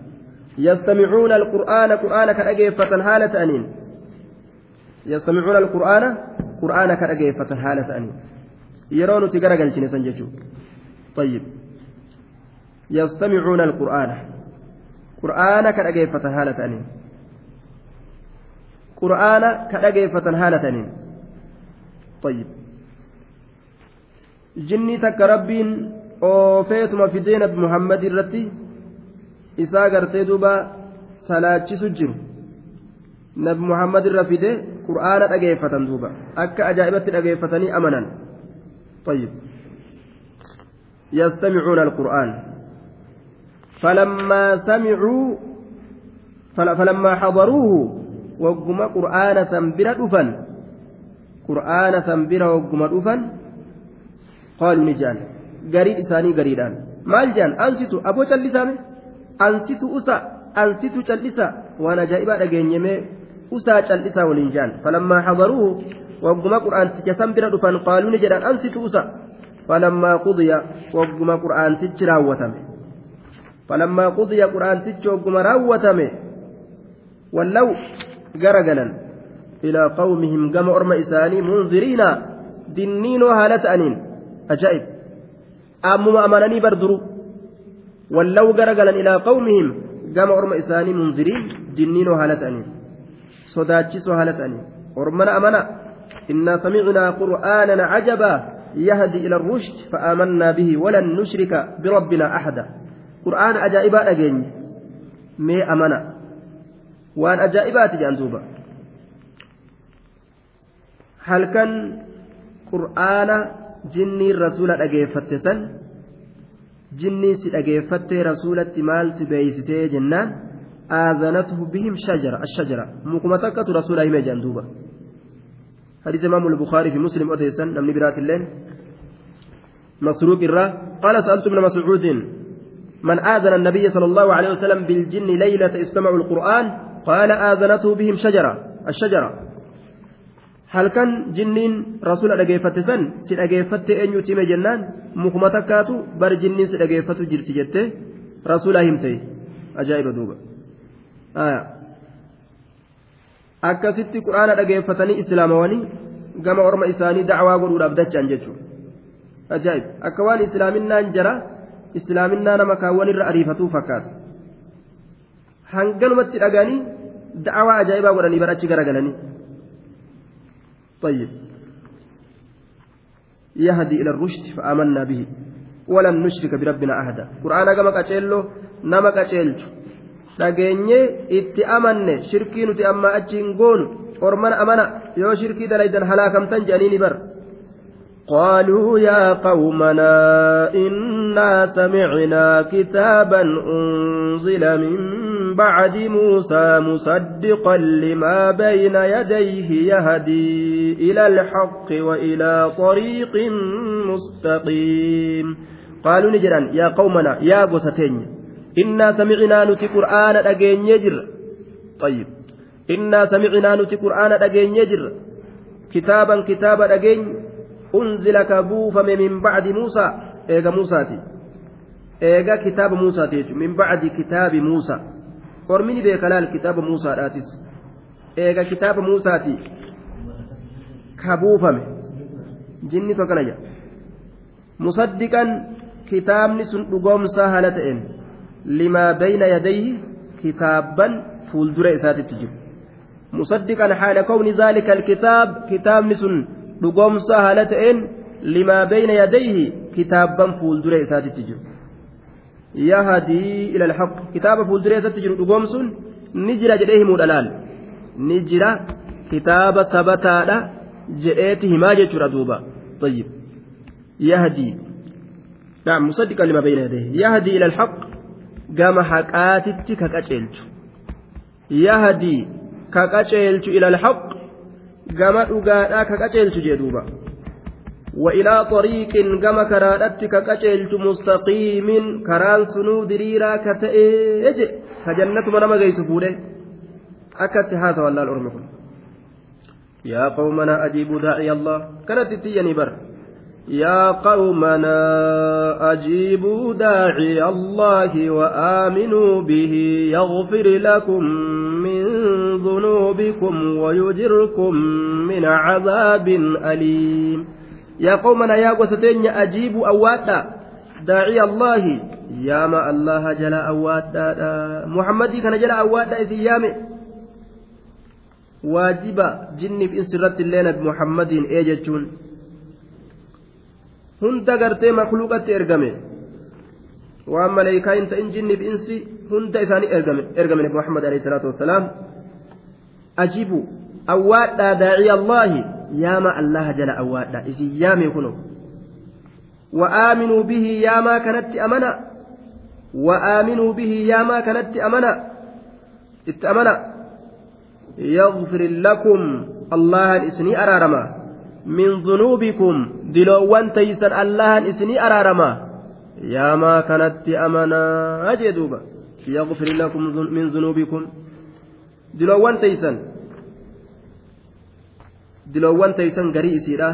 ka dhageeffatan haala ta'aniin yastamicuuna alqur'aana qur'aana ka dhageeffatan haala ta'aniin yeroo nuti gara galchineesan jechuudha طيب يستمعون القرآن قرآن كأجيفة هالة أنين ka dhageeffatan haala taniin طيب jinnii takka rabbiin oofeetuma fidee nabi muhammad irratti isaa gartee duuba salaachisu jiru nabi muhammad irra fide qur'aana dhageeffatan duuba akka ajaa'ibatti dhageeffatanii amanan طيب يستمعون القرآن فلما سمعوا فلما حضروه bira dhufan qur'aana san bira wagguma dhufan qaaluu ni jedhan gariin isaanii gariidhaan maal jedhan ansitu aboo callisaame ansitu usa ansitu callisa waan ajaa'ibaa dhageenyemee usaa callisaa waliin jedhan falammaa hadaruuhu wagguma qur'aanticha san bira dhufan qaaluu ni jedhan ansitu usa falammaa qudiya wagguma qur'aantichi raawwatame falammaa qudiya qur'aantichi wagguma raawwatame wallaw garagalan ilaa qawmihim gama orma isaanii munziriina dinniinoo haala ta'aniin ajaa'ib ammuma amananii barduru ilaa qawmihim gama orma isaanii munziriin jinniinoo haala ta'anii sodaachisoo haala ta'anii ormana amana innaa samicnaa qur'aanan cajabaa يهدي إلى الرشد فآمنا به ولن نشرك بربنا أحدا قرآن أجائبا أجين مي أمنا وأن أجائبات جاندوبا هل كان قرآن جني الرسول أجيفت سن جني سي أجيفت رسولة مال تبيسي جنان آذنته بهم شجرة الشجرة مقمتك رسول أيمي جاندوبا حديث إمام البخاري في مسلم أديسا نمني برات الليل مسروق الرا قال سألت ابن من آذن النبي صلى الله عليه وسلم بالجن ليلة استمعوا القرآن قال آذنته بهم شجرة الشجرة كان جنين رسول أجيفت سن سن أجيفت أن يتم جنان مخمتكاتو بر جنين سن أجيفت جرت جته رسول همتي أجائب دوبا آه akkasitti quraana dhageeffatanii islaamawanii gama orma isaanii dacwaa godhuudhaaf dachaan jechuudha ajaa'ib akka waan islaaminaan jara islaaminaa nama kaawwan irra ariifatuu fakkaata hanganumatti dhaganii dacwaa ajaa'ibaa godhanii achi garagalanii طيب يهدي إلى الرشد فآمنا به ولن نشرك بربنا أحدا قرآن كما قتلوا نما قتلت dhageenye itti amanne shirkii nuti amma achiin goonu ormana amana yoo shirkii dalaydan halaakamtan jedhanii bar قالوا يا قومنا إنا سمعنا كتابا أنزل من بعد موسى مصدقا لما بين يديه يهدي إلى الحق وإلى طريق مستقيم. قالوا نجرا يا قومنا يا قستين إنا سمعنا نتي قرآن أجين يجر. طيب إنا سمعنا نتي قرآن أجين يجر. كتابا كتابا أجين. أنزل كبوفم من بعد موسى. إيجا موسى إيجا كتاب موسى من بعد ormini beeka laal kitaaba muusaadhaatis eega kitaaba muusaati ka buufame. Jinni tokkana jedha musaddiqan kitaabni sun dhugoomsaa haala ta'een limaa bayna yadayhi kitaabban fuuldura isaatitti jiru. Musaddiqan haala kowni zaalika alkitaab kitaabni sun dhugoomsaa haala ta'een limaa bayna yadayhi kitaabban fuuldura isaatitti jiru. yahdii ila alhaq kitaaba fuuldura isaatti jiru dhugoomsuun ni jira jedhee himuudha laal ni jira kitaaba sabataadha jedheeti himaa jechuudha duuba طيب يهدي نعم مصدقا لما بين يديه يهدي إلى الحق قام حقاتك ككتشيلت يهدي ككتشيلت إلى الحق قام أقادا ككتشيلت جدوبا وإلى طريق قام كرادتك ككتشيلت مستقيم كران سنو دريرا كتئيج كجنة من ما جيس فوله أكت هذا والله الأرمكم. يا قومنا أجيبوا داعي الله. كانت تيني بر. يا قومنا أجيبوا داعي الله وآمنوا به. يغفر لكم من ذنوبكم ويجركم من عذاب أليم. يا قومنا يا قوستين أجيبوا أواتا داعي الله يا ما الله جل أواتا محمد كان جل أواتا إذ يامي واجب جني في إنسرت الليلة بمحمد إيجتون hunda gartee makluuqatti ergame waan maleekaa hin ta'in jinniif insi hunda isaanii ergame ergame muhammad alayhi salaatu wassalaam ajibu awwaadhaa daaciya allaahi yaama allaha jala awwaadhaa isin yaame kuno وآمنوا به يا ما كانت أمنا. وآمنوا به يا ما كانت أمنا. اتأمنا. يغفر لكم الله الإسني أرارما. من ذنوبكم دلوان تيسن الله إسني أرارما. يا ما كانت أمنا. أجدوبا يغفر لكم من ذنوبكم. دلوان تيسن دلوان تيسن قريء سيرا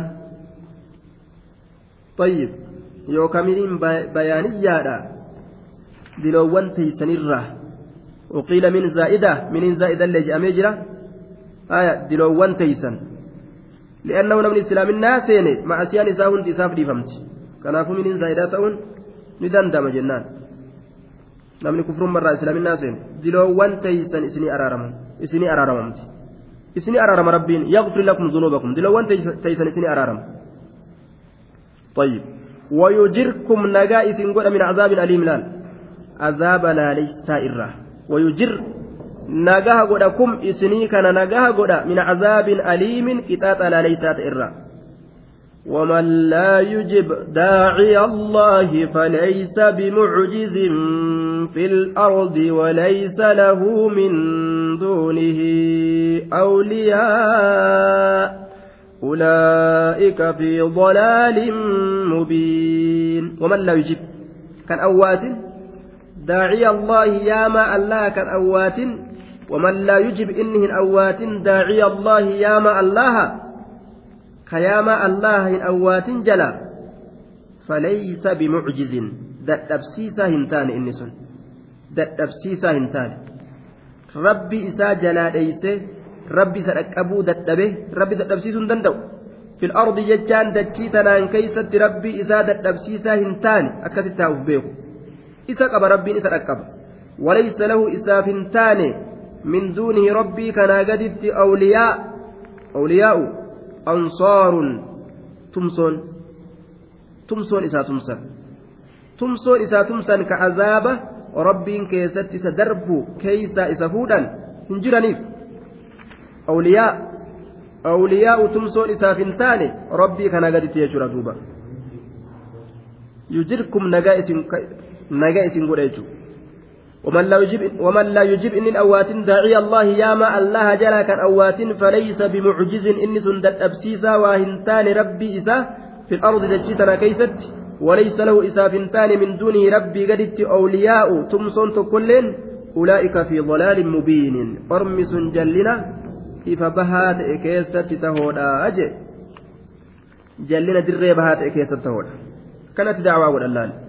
طيب يوكاملين بيانية دلوان تيسن الرا وقيل من زائدة من زائدة اللي مجرى آية دلوان تيسن لأنه من إسلام الناس مع سيان إساء هند إساف ديفمت kanaafuu miniin zaa'idaa ta'uun ni dandama jennaan. Namni kufrummarraa islaaminaa seenu diloowwan teeysan isinii araaramu isinii isinii araarama rabbiin yaqfir lakum zunuubakum. Diloowwan teeysan isinii araarama. طيب ويجركم نجائز قد من عذاب أليم لال عذاب لا ليس إرّا ويجر نجاه قد كم إسني كان نجاه قد من عذاب أليم كتاب لا ليس إرّا ومن لا يجب داعي الله فليس بمعجز في الأرض وليس له من دونه أولياء. أولئك في ضلال مبين. ومن لا يجب كان أوات داعي الله ياما الله كان أوات. ومن لا يجب إنه أوات داعي الله ياما الله awwaatin jala falaysa bimucjizin dadhabsiisaa hin taane inni sun dadhabsiisaa hin taane rabbi isaa jalaa dheeyse rabbi isa dhaqqabuu dadhabe rabbi dadhabsiisuu hin danda'u fil ardi jechaan dachii tanaan keeysatti rabbi isaa dadhabsiisaa hin taane akkasitti haa'uuf beeku isa qaba rabbiin isa dhaqqaba walaysa lahu isaaf hin taane min duunihi rabbii kanaa gaditti awliyaa awliyaa'u ansaarun tumsoon tumsoon isaa tumsan tumsoon isaa tumsan ka azaaba rabbiin keessatti isa darbu keeysaa isa fuudhan hin jiraniif awliyaa awliyaa'u tumsoon isaaf hin taane rabbii kana gaditti jechuudha duuba yujirkum nagaa isin godha jechuudha ومن لا يجيب ومن لا يجيب إن أوات داعي الله ياما الله جل كان أوات فليس بمعجز إن سند أبسيسا واهنتان ربي إسا في الأرض دجتنا كيست وليس له إسا من دونه ربي قدت أولياء تمسون كلين أولئك في ضلال مبين أرمس جلنا كيف بهات إكيست تهودا أجي جلنا دري بهات إكيست تهودا كانت دعوة والألال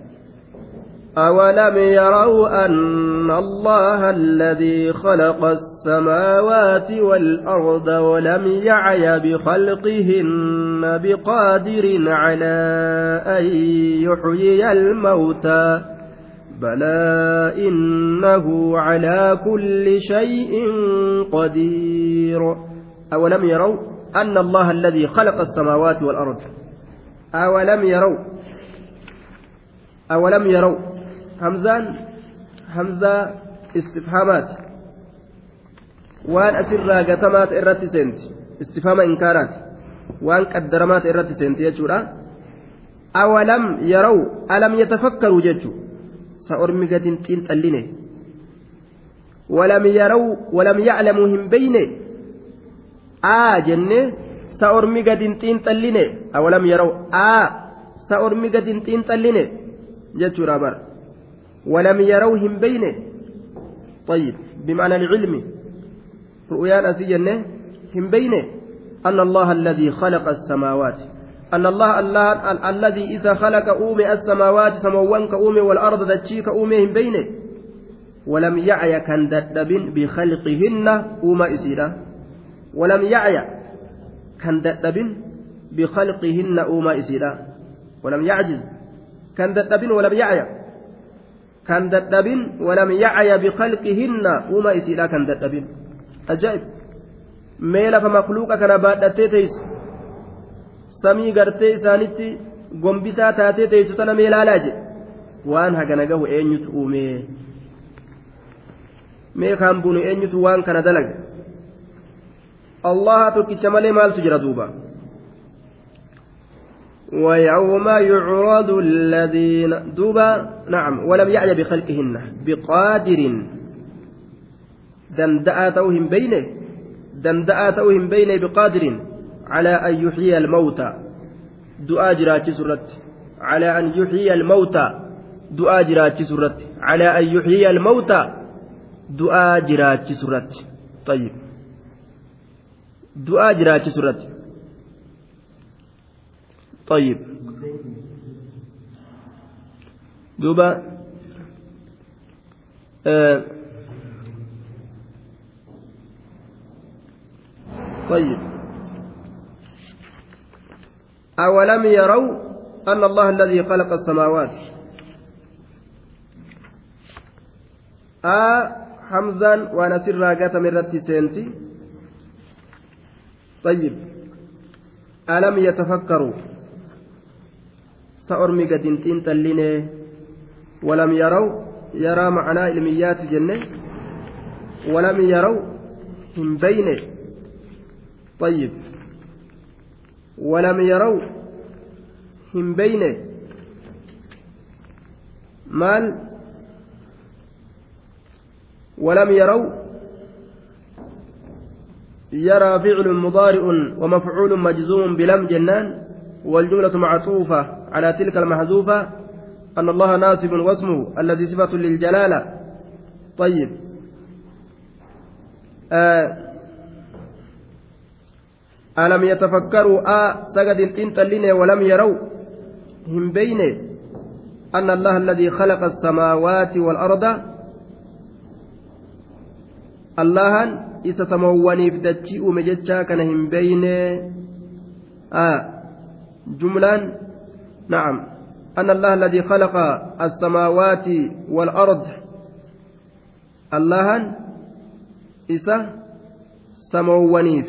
أولم يروا أن الله الذي خلق السماوات والأرض ولم يعي بخلقهن بقادر على أن يحيي الموتى بلى إنه على كل شيء قدير أولم يروا أن الله الذي خلق السماوات والأرض أولم يروا أولم يروا hamzaan hamzaa istifhaamaati waan asirraa gatamaa ta'e irratti seenti istifhaama inkaaraati waan qaddaramaa ta'e irratti seenti jechuudha awalam yaraw alam yatafakkaruu jechuudha sa ormi gadin xiinxalline ولم يروا ولم يعلموا هم بينه. آ جنة سأرمي قد انتين تلينه. أولم يروا آ سأرمي قد انتين تلينه. جت رابر. ولم يروهم بينه. طيب بمعنى العلم. رؤيان أسيجنه هم بينه. أن الله الذي خلق السماوات. أن الله الذي إذا خلق أومي السماوات سموانك أومي والأرض دتشيك أوميهم بينه. ولم يعي كان ددب بخلقهن أوما إسيرا ولم يعي كان ددب بخلقهن أوما إسيرا ولم يعجز كان ددب ولم يعي. Kan dadhabin walam yacya bikalqihinna uuma isiidha kan dadhabin. Ajaa'ib. Mee lafa makluuqa kana baadhattee teeysu samii gartee isaanitti gombisaa taatee teeysu tana mee laalaa jedhe waan hagana gahu eenyutu uumee mee kaan bunu eenyutu waan kana dalaga? Allaha tokkicha malee maaltu jira duuba ويوم يعرض الذين دبا نعم ولم يعي بخلقهن بقادر. دندأتوهم بينه دندأتوهم بينه بقادر على أن يحيي الموتى. دعاء جراتي سرت على أن يحيي الموتى. دعاء جراتي سرت على أن يحيي الموتى. دعاء جراتي سرت. طيب. دعاء جراتي سرت. طيب. دوبا آه طيب. أولم يروا أن الله الذي خلق السماوات؟ آ حمزا ونسر راقة من رتي سينتي طيب. ألم يتفكروا؟ سأرمي قد انتين تليني ولم يروا يرى معنى علميات جنة ولم يروا من بين طيب ولم يروا من بين مال ولم يروا يرى فعل مضارع ومفعول مجزوم بلم جنان والجملة معطوفة على تلك المحذوفة أن الله ناسب واسمه الذي صفة للجلالة. طيب. آه. ألم يتفكروا آ سجد انتلين ولم يروا هم بين أن الله الذي خلق السماوات والأرض الله إذا سمواني بدتشي ومجتشا كان هم بين. آه. جملا نعم. أن الله الذي خلق السماوات والأرض الله إسا سموانيف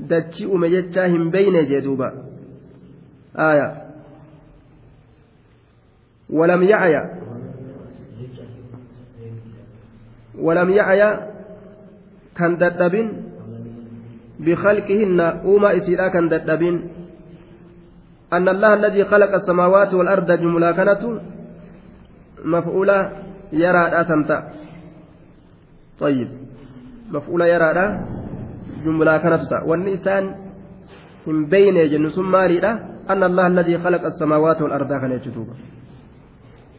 دتشي أمجتشا هم بين جدوبا. آية. ولم يعي. ولم يعي كان دتبين. بخلقهن أوما إسيرا كان دتبين. أن الله الذي خلق السماوات والأرض جملة كانت مفعولة يرى أسنتا طيب. مفعولة يرى جملة كانت. والنسان من بين جن ثم أن الله الذي خلق السماوات والأرض كان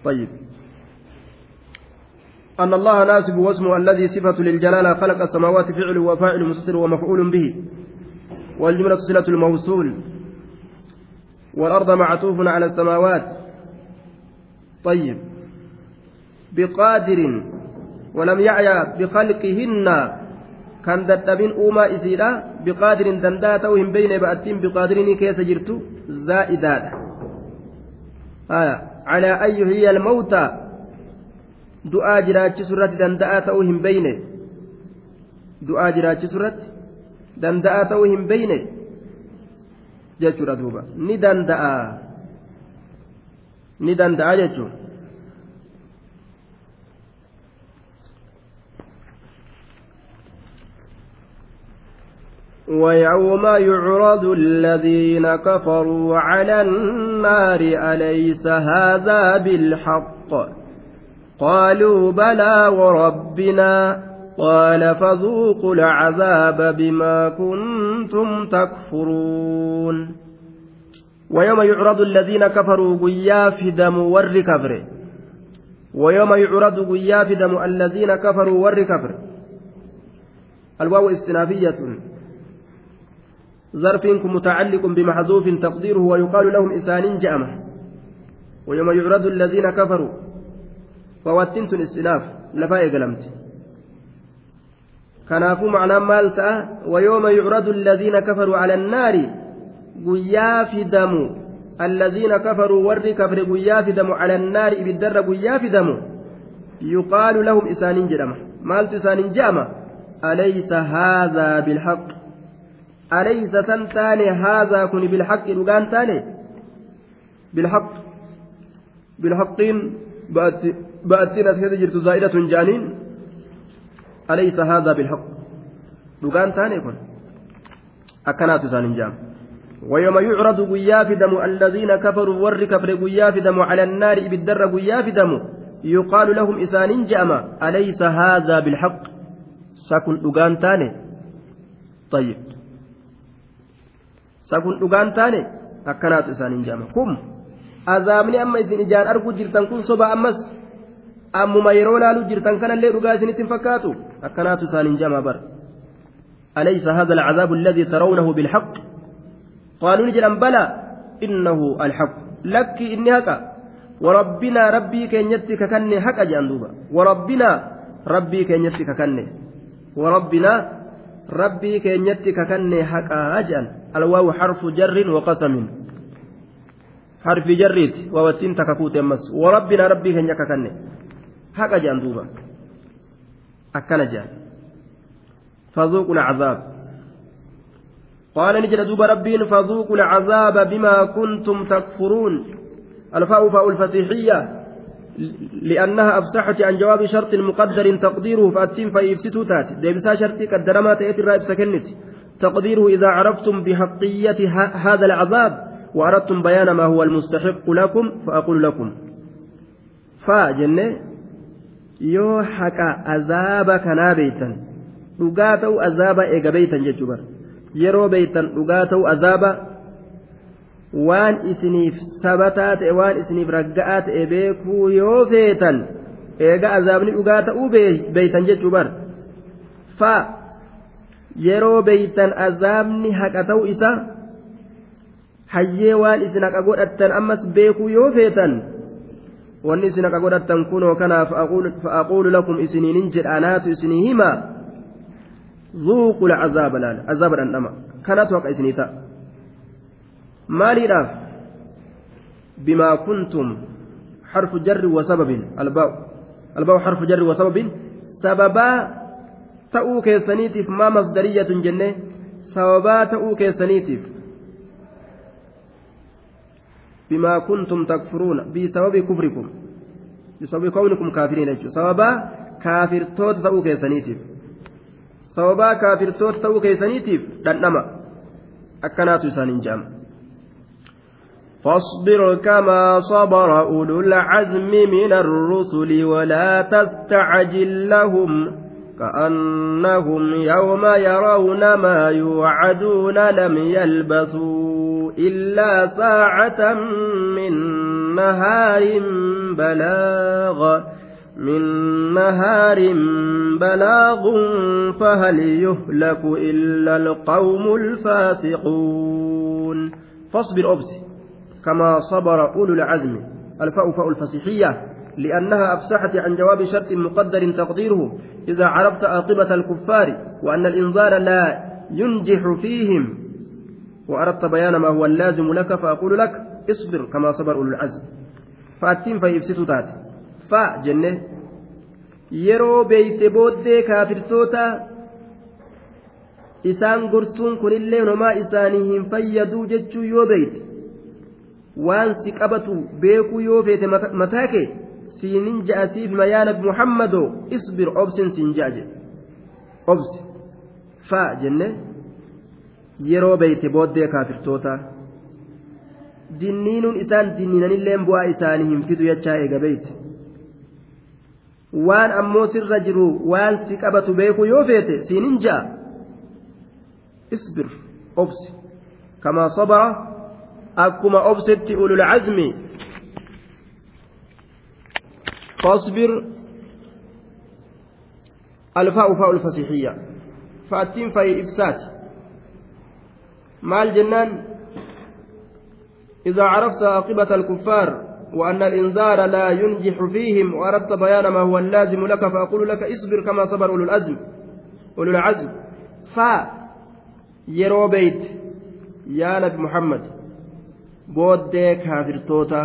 طيب. أن الله ناسب واسمه الذي صفة للجلالة خلق السماوات فعل وفاعل مستتر ومفعول به. والجملة صلة الموصول. والأرض معطوف على السماوات. طيب. بقادر ولم يعي بخلقهن كان دتبين أوما إسيرا بقادر دنداتهم بين بأتين بقادرين كيس جرت زائدات. آه على أي هي الموتى. دعاء جراج سورة دنداتهم بين دعاء جراج سورة دنداتهم بين jechuudha duuba. Ni danda'a. Ni danda'a jechuun. ويوم يعرض الذين كفروا على النار أليس هذا بالحق؟ قالوا بلى وربنا. قال فذوقوا العذاب بما كنتم تكفرون. ويوم يعرض الذين كفروا قيا في دم ور كفر. ويوم يعرض قيا في دم الذين كفروا ور كفر. الواو استنافية. ظرف متعلق بمحذوف تقديره ويقال لهم إسان جأمة. ويوم يعرض الذين كفروا. فواتنت الاستناف لفاء قلمت. Kanaafuu macnaan maal ta'a wayooma yucradu alladhiina kafaruu cala annaari guyyaa fidamu alladhiina kafaruu warri kafre guyyaa fidamu cala annaari ibiddarra guyyaa fidamu yuqaalu lahum isaaniin jedhama maaltu isaaniin je'ama alaysa haadhaa bilhaq alaysa tan taane haadhaa kun bilhaqi dhugaan taane bilhaq bilhaqiin ba'attiin as keessa jirtu zaa'idatun jaaniin أليس هذا بالحق؟ dhugaan taane kun akkanaatu isaanin jaam ويوم يعرض قياف دم الذين كفروا ور كفر قياف دم على النار بالدر قياف دم يقال لهم إسان جأما أليس هذا بالحق؟ سكن دقان تاني طيب. سكن دقان تاني أكنات إسان جأما. كم؟ أذامني أما إذن إجان أرجو جرتان كن صبا أمس. Ammuma yeroo laaluu jirtan kanallee dhugaa isinitti hin fakkaatu? Akkanaatu isaaniin jama bar أليس هذا العذاب الذي ترونه بالحق قالوا نجلا بلى إنه الحق لك إني هكا وربنا ربي كن يتك كني هكا جاندوبا وربنا ربي كن يتك كني وربنا ربي كن يتك كني هكا أجان الواو حرف جر وقسم حرف جريت ووتين تككوت أمس وربنا ربي كن يككني حق جان دوبا أكن جان فذوقوا العذاب. قال نجد دوب ربين فذوقوا العذاب بما كنتم تكفرون. الفاء فاء الفسيحية لأنها أفسحت عن جواب شرط مقدر تقديره فأتم فيفسدوا تاتي ديبسا شرطي قدر ما تأتي الرائب سكنت تقديره إذا عرفتم بحقية هذا العذاب وأردتم بيان ما هو المستحق لكم فأقول لكم. فجنة yoo haqa azaaba kanaa beeytan dhugaa ta'u azaaba eega beeytan jechuu bara. Yeroo beeytan dhugaa ta'u azaaba waan isiniif sabataa ta'e waan isiniif ragga'aa ta'e beekuu yoo feetan eega azaabni dhugaa ta'uu beeytan jechuu bar fa yeroo beeytan azaabni haqa ta'u isa hayyee waan isin haqa godhattan ammas beekuu yoo feetan wanni isin haqa godhattan kunoo kanaaf fa'aquulu lakum isiniinin jedhanaatu isinii hima ذوقوا العذاب الآن عذاب الأنما كانت وقع إسنيتا maaliidhaaf bimaa kuntum xarfu jarri wasababin albaa'u albaa'u xarfu jarri wasababin sababaa ta'uu keessaniitiif maa masdariyatun jenne sababaa ta'uu keessaniitiif bimaa kuntum takfuruuna bisababi kufrikum bisababi kownikum kaafiriina jechuudha sababaa kaafirtoota ta'uu keessaniitiif sababaa kaafirtoota ta'uu keessaniitiif dhandhama akkanaatu isaaniin jedhama فاصبر كما صبر أولو العزم من الرسل ولا تستعجل لهم كأنهم يوم يرون ما يوعدون لم يلبثوا إلا ساعة من نهار بلاغ من نهار بلاغ فهل يهلك إلا القوم الفاسقون. فاصبر أبسي كما صبر أولو العزم. الفاء فاء الفصيحية لأنها أفسحت عن جواب شرط مقدر تقديره. إذا عرفت عاقبة الكفار وأن الإنذار لا ينجح فيهم وأردت بيان ما هو اللازم لك فأقول لك اصبر كما صبر أولو العزم فأتم فيفسد تات فجنة yeroo beeyte booddee kaafirtoota isaan gorsuun kunillee nomaa isaanii hin fayyaduu jechuu yoo beeyte waan si qabatu beekuu yoo feete mataa kee siinin ja'asiif mayaa nabi muhammadoo isbir obsin siin ja'a jedhe obsi faa jenne yeroo beeyte booddee kaafirtoota dinniinuun isaan dinniinanilleen bu'aa isaanii hin fidu jechaa eega beeyte waan ammoo sirra jiru waan si qabatu beekuu yoo feete siinin ja'a isbir obsi kamaa sabara akkuma obsetti ulul cazmi فاصبر الفاء فاء الفصيحية فأتين في إفساد مع الجنان إذا عرفت عاقبة الكفار وأن الإنذار لا ينجح فيهم وأردت بيان ما هو اللازم لك فأقول لك اصبر كما صبر أولو العزم أولو العزم ف يرو بيت يا نبي محمد booddee kaafirtoota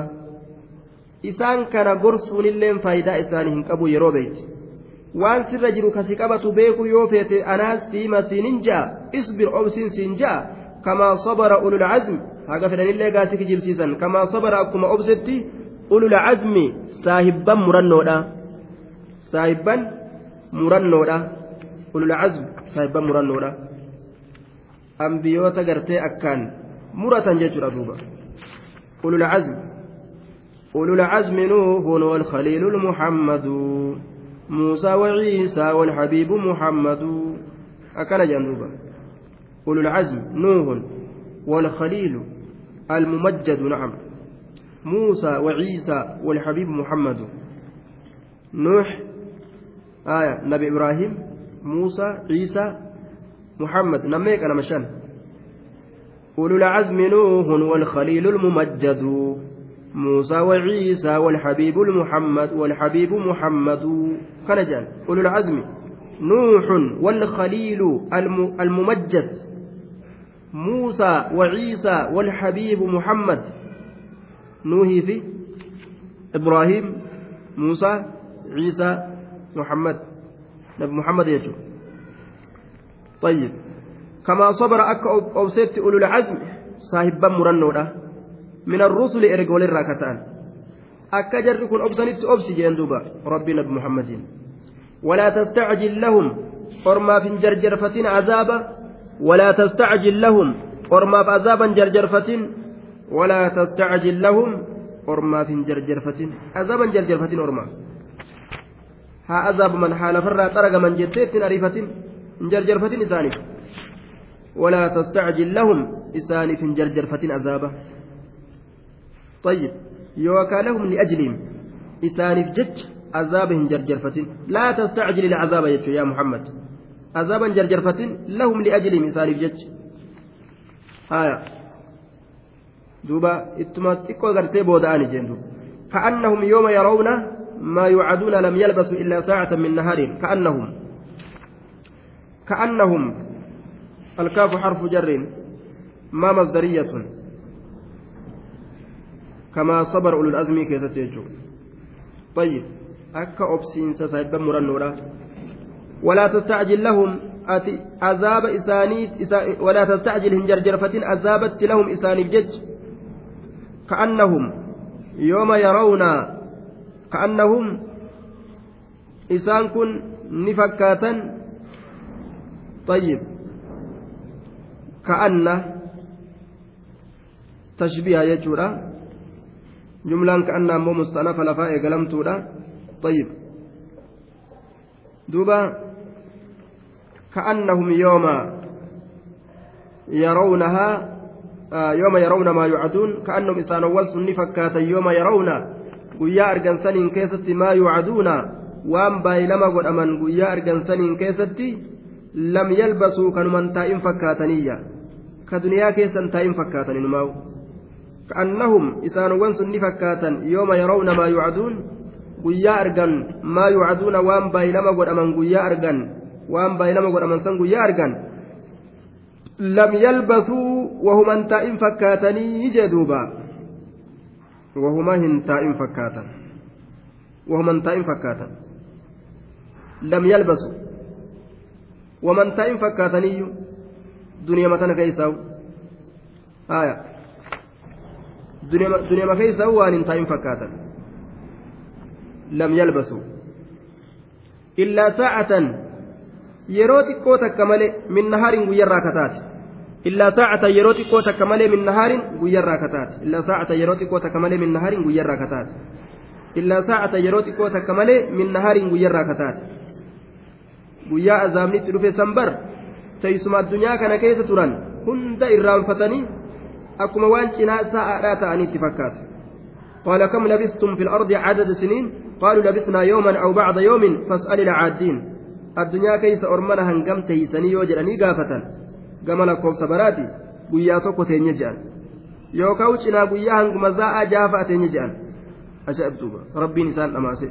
isaan kana gorsuunilleen faayidaa isaanii hin qabu yeroo beeyti waan sirra jiru kasi qabatu beeku yoo feete anaas siima siinin ja'a isbir kamaa sabara ulul cazmi haga fedhanillee gaasi kijibsiisan kamaa sabara akkuma obsetti ulul cazmi saahibban murannoodha saahibban murannoodha ulul cazmi saahibban murannoodha ambiyoota gartee akkaan muratan jechuudha duuba أولو العزم أولو العزم نوح والخليل المحمد موسى وعيسى والحبيب محمد أكل جنوبا أولو العزم نوح والخليل الممجد نعم. موسى وعيسى والحبيب محمد. نوح آية نبي إبراهيم موسى عيسى محمد. نميك أنا مشان. أولو العزم نوح والخليل الممجد. موسى وعيسى والحبيب المحمد والحبيب محمد. كنجان أولو العزم نوح والخليل الممجد. موسى وعيسى والحبيب محمد. nuuhii fi ibraahiim muusaa ciisaa muhammad nabi muhammad jechuudha طيب. كما صبر أكا أوسيت أولو العزم صاحبا مرنودا. من الرسل إرجول الراكتان أكا جركن أبسنت أبسي جندوبا ربنا بمحمد ولا تستعجل لهم. أرما في جرجرفة عذابا. ولا تستعجل لهم أرما بعذابا جرجرفة ولا تستعجل لهم أرما في جرجرفة عذابا جرجرفة أرما ها عذاب من حال فرا ترق من جتيت أريفة جرجرفة إسانف ولا تستعجل لهم إسانف جرجرفة عذابا. طيب يوكا لهم لأجلهم إسانف جج عذابهم جرجرفة لا تستعجل العذاب يا محمد. عذابا جرجرفة لهم لأجلهم إسانف جج آية. دوبا اتما تكو غرتي بوداني جندو. كأنهم يوم يرون ما يوعدون لم يلبثوا إلا ساعة من نهار. كأنهم. كأنهم. الكاف حرف جر. ما مصدرية. كما صبر أولو الأزم كيست طيب. أكا أبسين سسايبا مرنورا ولا تستعجل لهم أتي عذاب إسانيت إسا ولا تستعجل هنجرجرفة عذابت لهم إسانيف جج كأنهم يوم يرون كأنهم إسان كن نفكاتا. طيب. كأن تشبيه يجورا. جملة كأن مو مستأنفة لفاء قلمتورا طيب. دوبا كأنهم يوم يرونها آه يوم يرون ما يوعدون كأنهم إسان والسن فكاتا يوم يرون guyyaa argansaniin keessatti maa yuucaduuna waan baay'ilama godhaman guyyaa argansaniin keessatti lam yalbasuu kanuman taa'in fakkaataniyya ka duniyaa keessan taa'in fakkaatanin maawu ka'annahum isaanowwan sun ni fakkaatan yooma yarawna maa yuucaduun guyyaa argan maa yuucaduuna waan baay'ilama godhaman guyyaa argan waan baay'ilama godhaman san guyyaa argan lam yalbasuu wahuman taa'in fakkaatanii jedhuuba. وهما هنتائم فكاتا وهما هنتائم فكاتا لم يلبسوا ومن تائم فكاتني دنيا متنا كيساو آية دنيا دنيا ما كيساو وان تائم فكاتا لم يلبسوا إلا ساعة يروتي كوتا كمالي من نهار ويرا كتاتي illaa saacata yeroo xiqqoo takka malee min nahaarin guyyarraa kataate illaa saacata yeroo xiqqoo takka malee min nahaarin guyyarraa kataate illaa saacata yeroo xiqqoo takka malee min nahaarin guyyarraa kataate guyyaa azaabnitti dhufe sanbar teessuma addunyaa kana keessa turan hunda irraanfatanii akkuma waan cinaa sa'aadhaa ta'aniitti fakkaata قال كم لبثتم في الأرض عدد سنين قالوا لبثنا يوما أو بعض يوم فاسأل العادين الدنيا كيس أرمنا هنقم تيسني يوجرني قافة gama lakkoofsa baraati guyyaa tokko teenye jedhan yookaan cinaa guyyaa hanguma zaa'aa jaafa teenye jedhan ajaa'ib duuba rabbiin isaan dhamaase.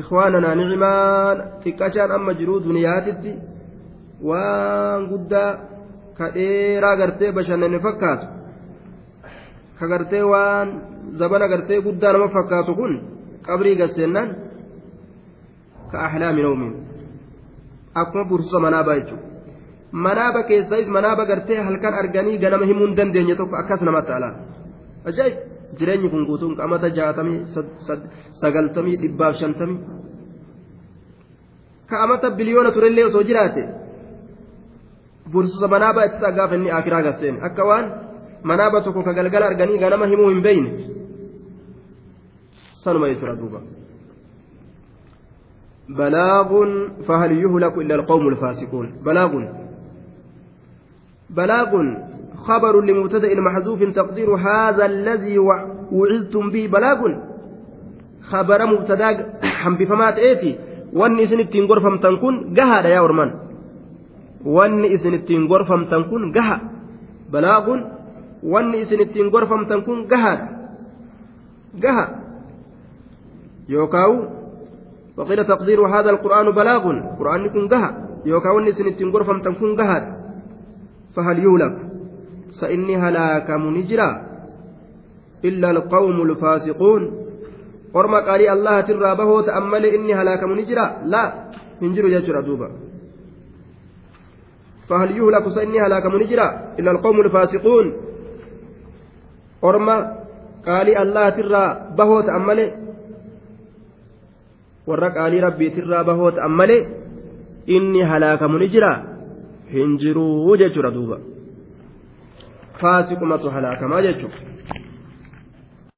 ikhwaananaa nicimaan xiqqachaan amma jiruu duniyaatitti waan guddaa ka dheeraa gartee bashannane fakkaatu ka gartee waan zabana gartee guddaa nama fakkaatu kun qabrii gaseennaan manaabaa jechuudha manaaba keessais manaaba gartee halkan arganii ganama himuu hin dandeenye tokko akkas namatti ala ajaa'ib jireenyi kun guutuun qamata jaatamii sagaltamii dhibbaaf shantamii ka amata biliyoona turellee osoo jiraate bursusa manaaba itti gaafa inni akiraa gasseen akka waan manaaba tokko ka galgala arganii ganama himuu hin beeyne sanuma jechuudha duuba. بلاغ فهل يهلك إلا القوم الفاسقون بلاغ بلاغ خبر لمبتدأ محذوف تقدير هذا الذي وعظتم به بلاغ خبر مبتدأ wanni isin ittiin gorfamtan kun gahaadha yaa orman wanni isin ittiin gorfamtan kun gaha balaagun wanni isin ittiin gorfamtan kun gahaadha gaha yookaawu وقيل تقدير هذا القرآن بلاغ. قرآن كن جها يوكا وني سنتين غرفم تكون جهاد فهل يهلك سإني هلاك منجرا. إلا القوم الفاسقون. allahatirraa bahoo ta'an malee inni halaakamu ni jira laa hin jiru jechuudha duuba فهل يهلك سإني هلاك من جرا إلا القوم الفاسقون. أرمى قال الله ترى بهو تأمله warra qaalii rabbiitirraa bahoo ta'an malee inni halaakamu ni jira hin jiruu jechuudha duuba faasiqumatu halaakamaa jechuudha.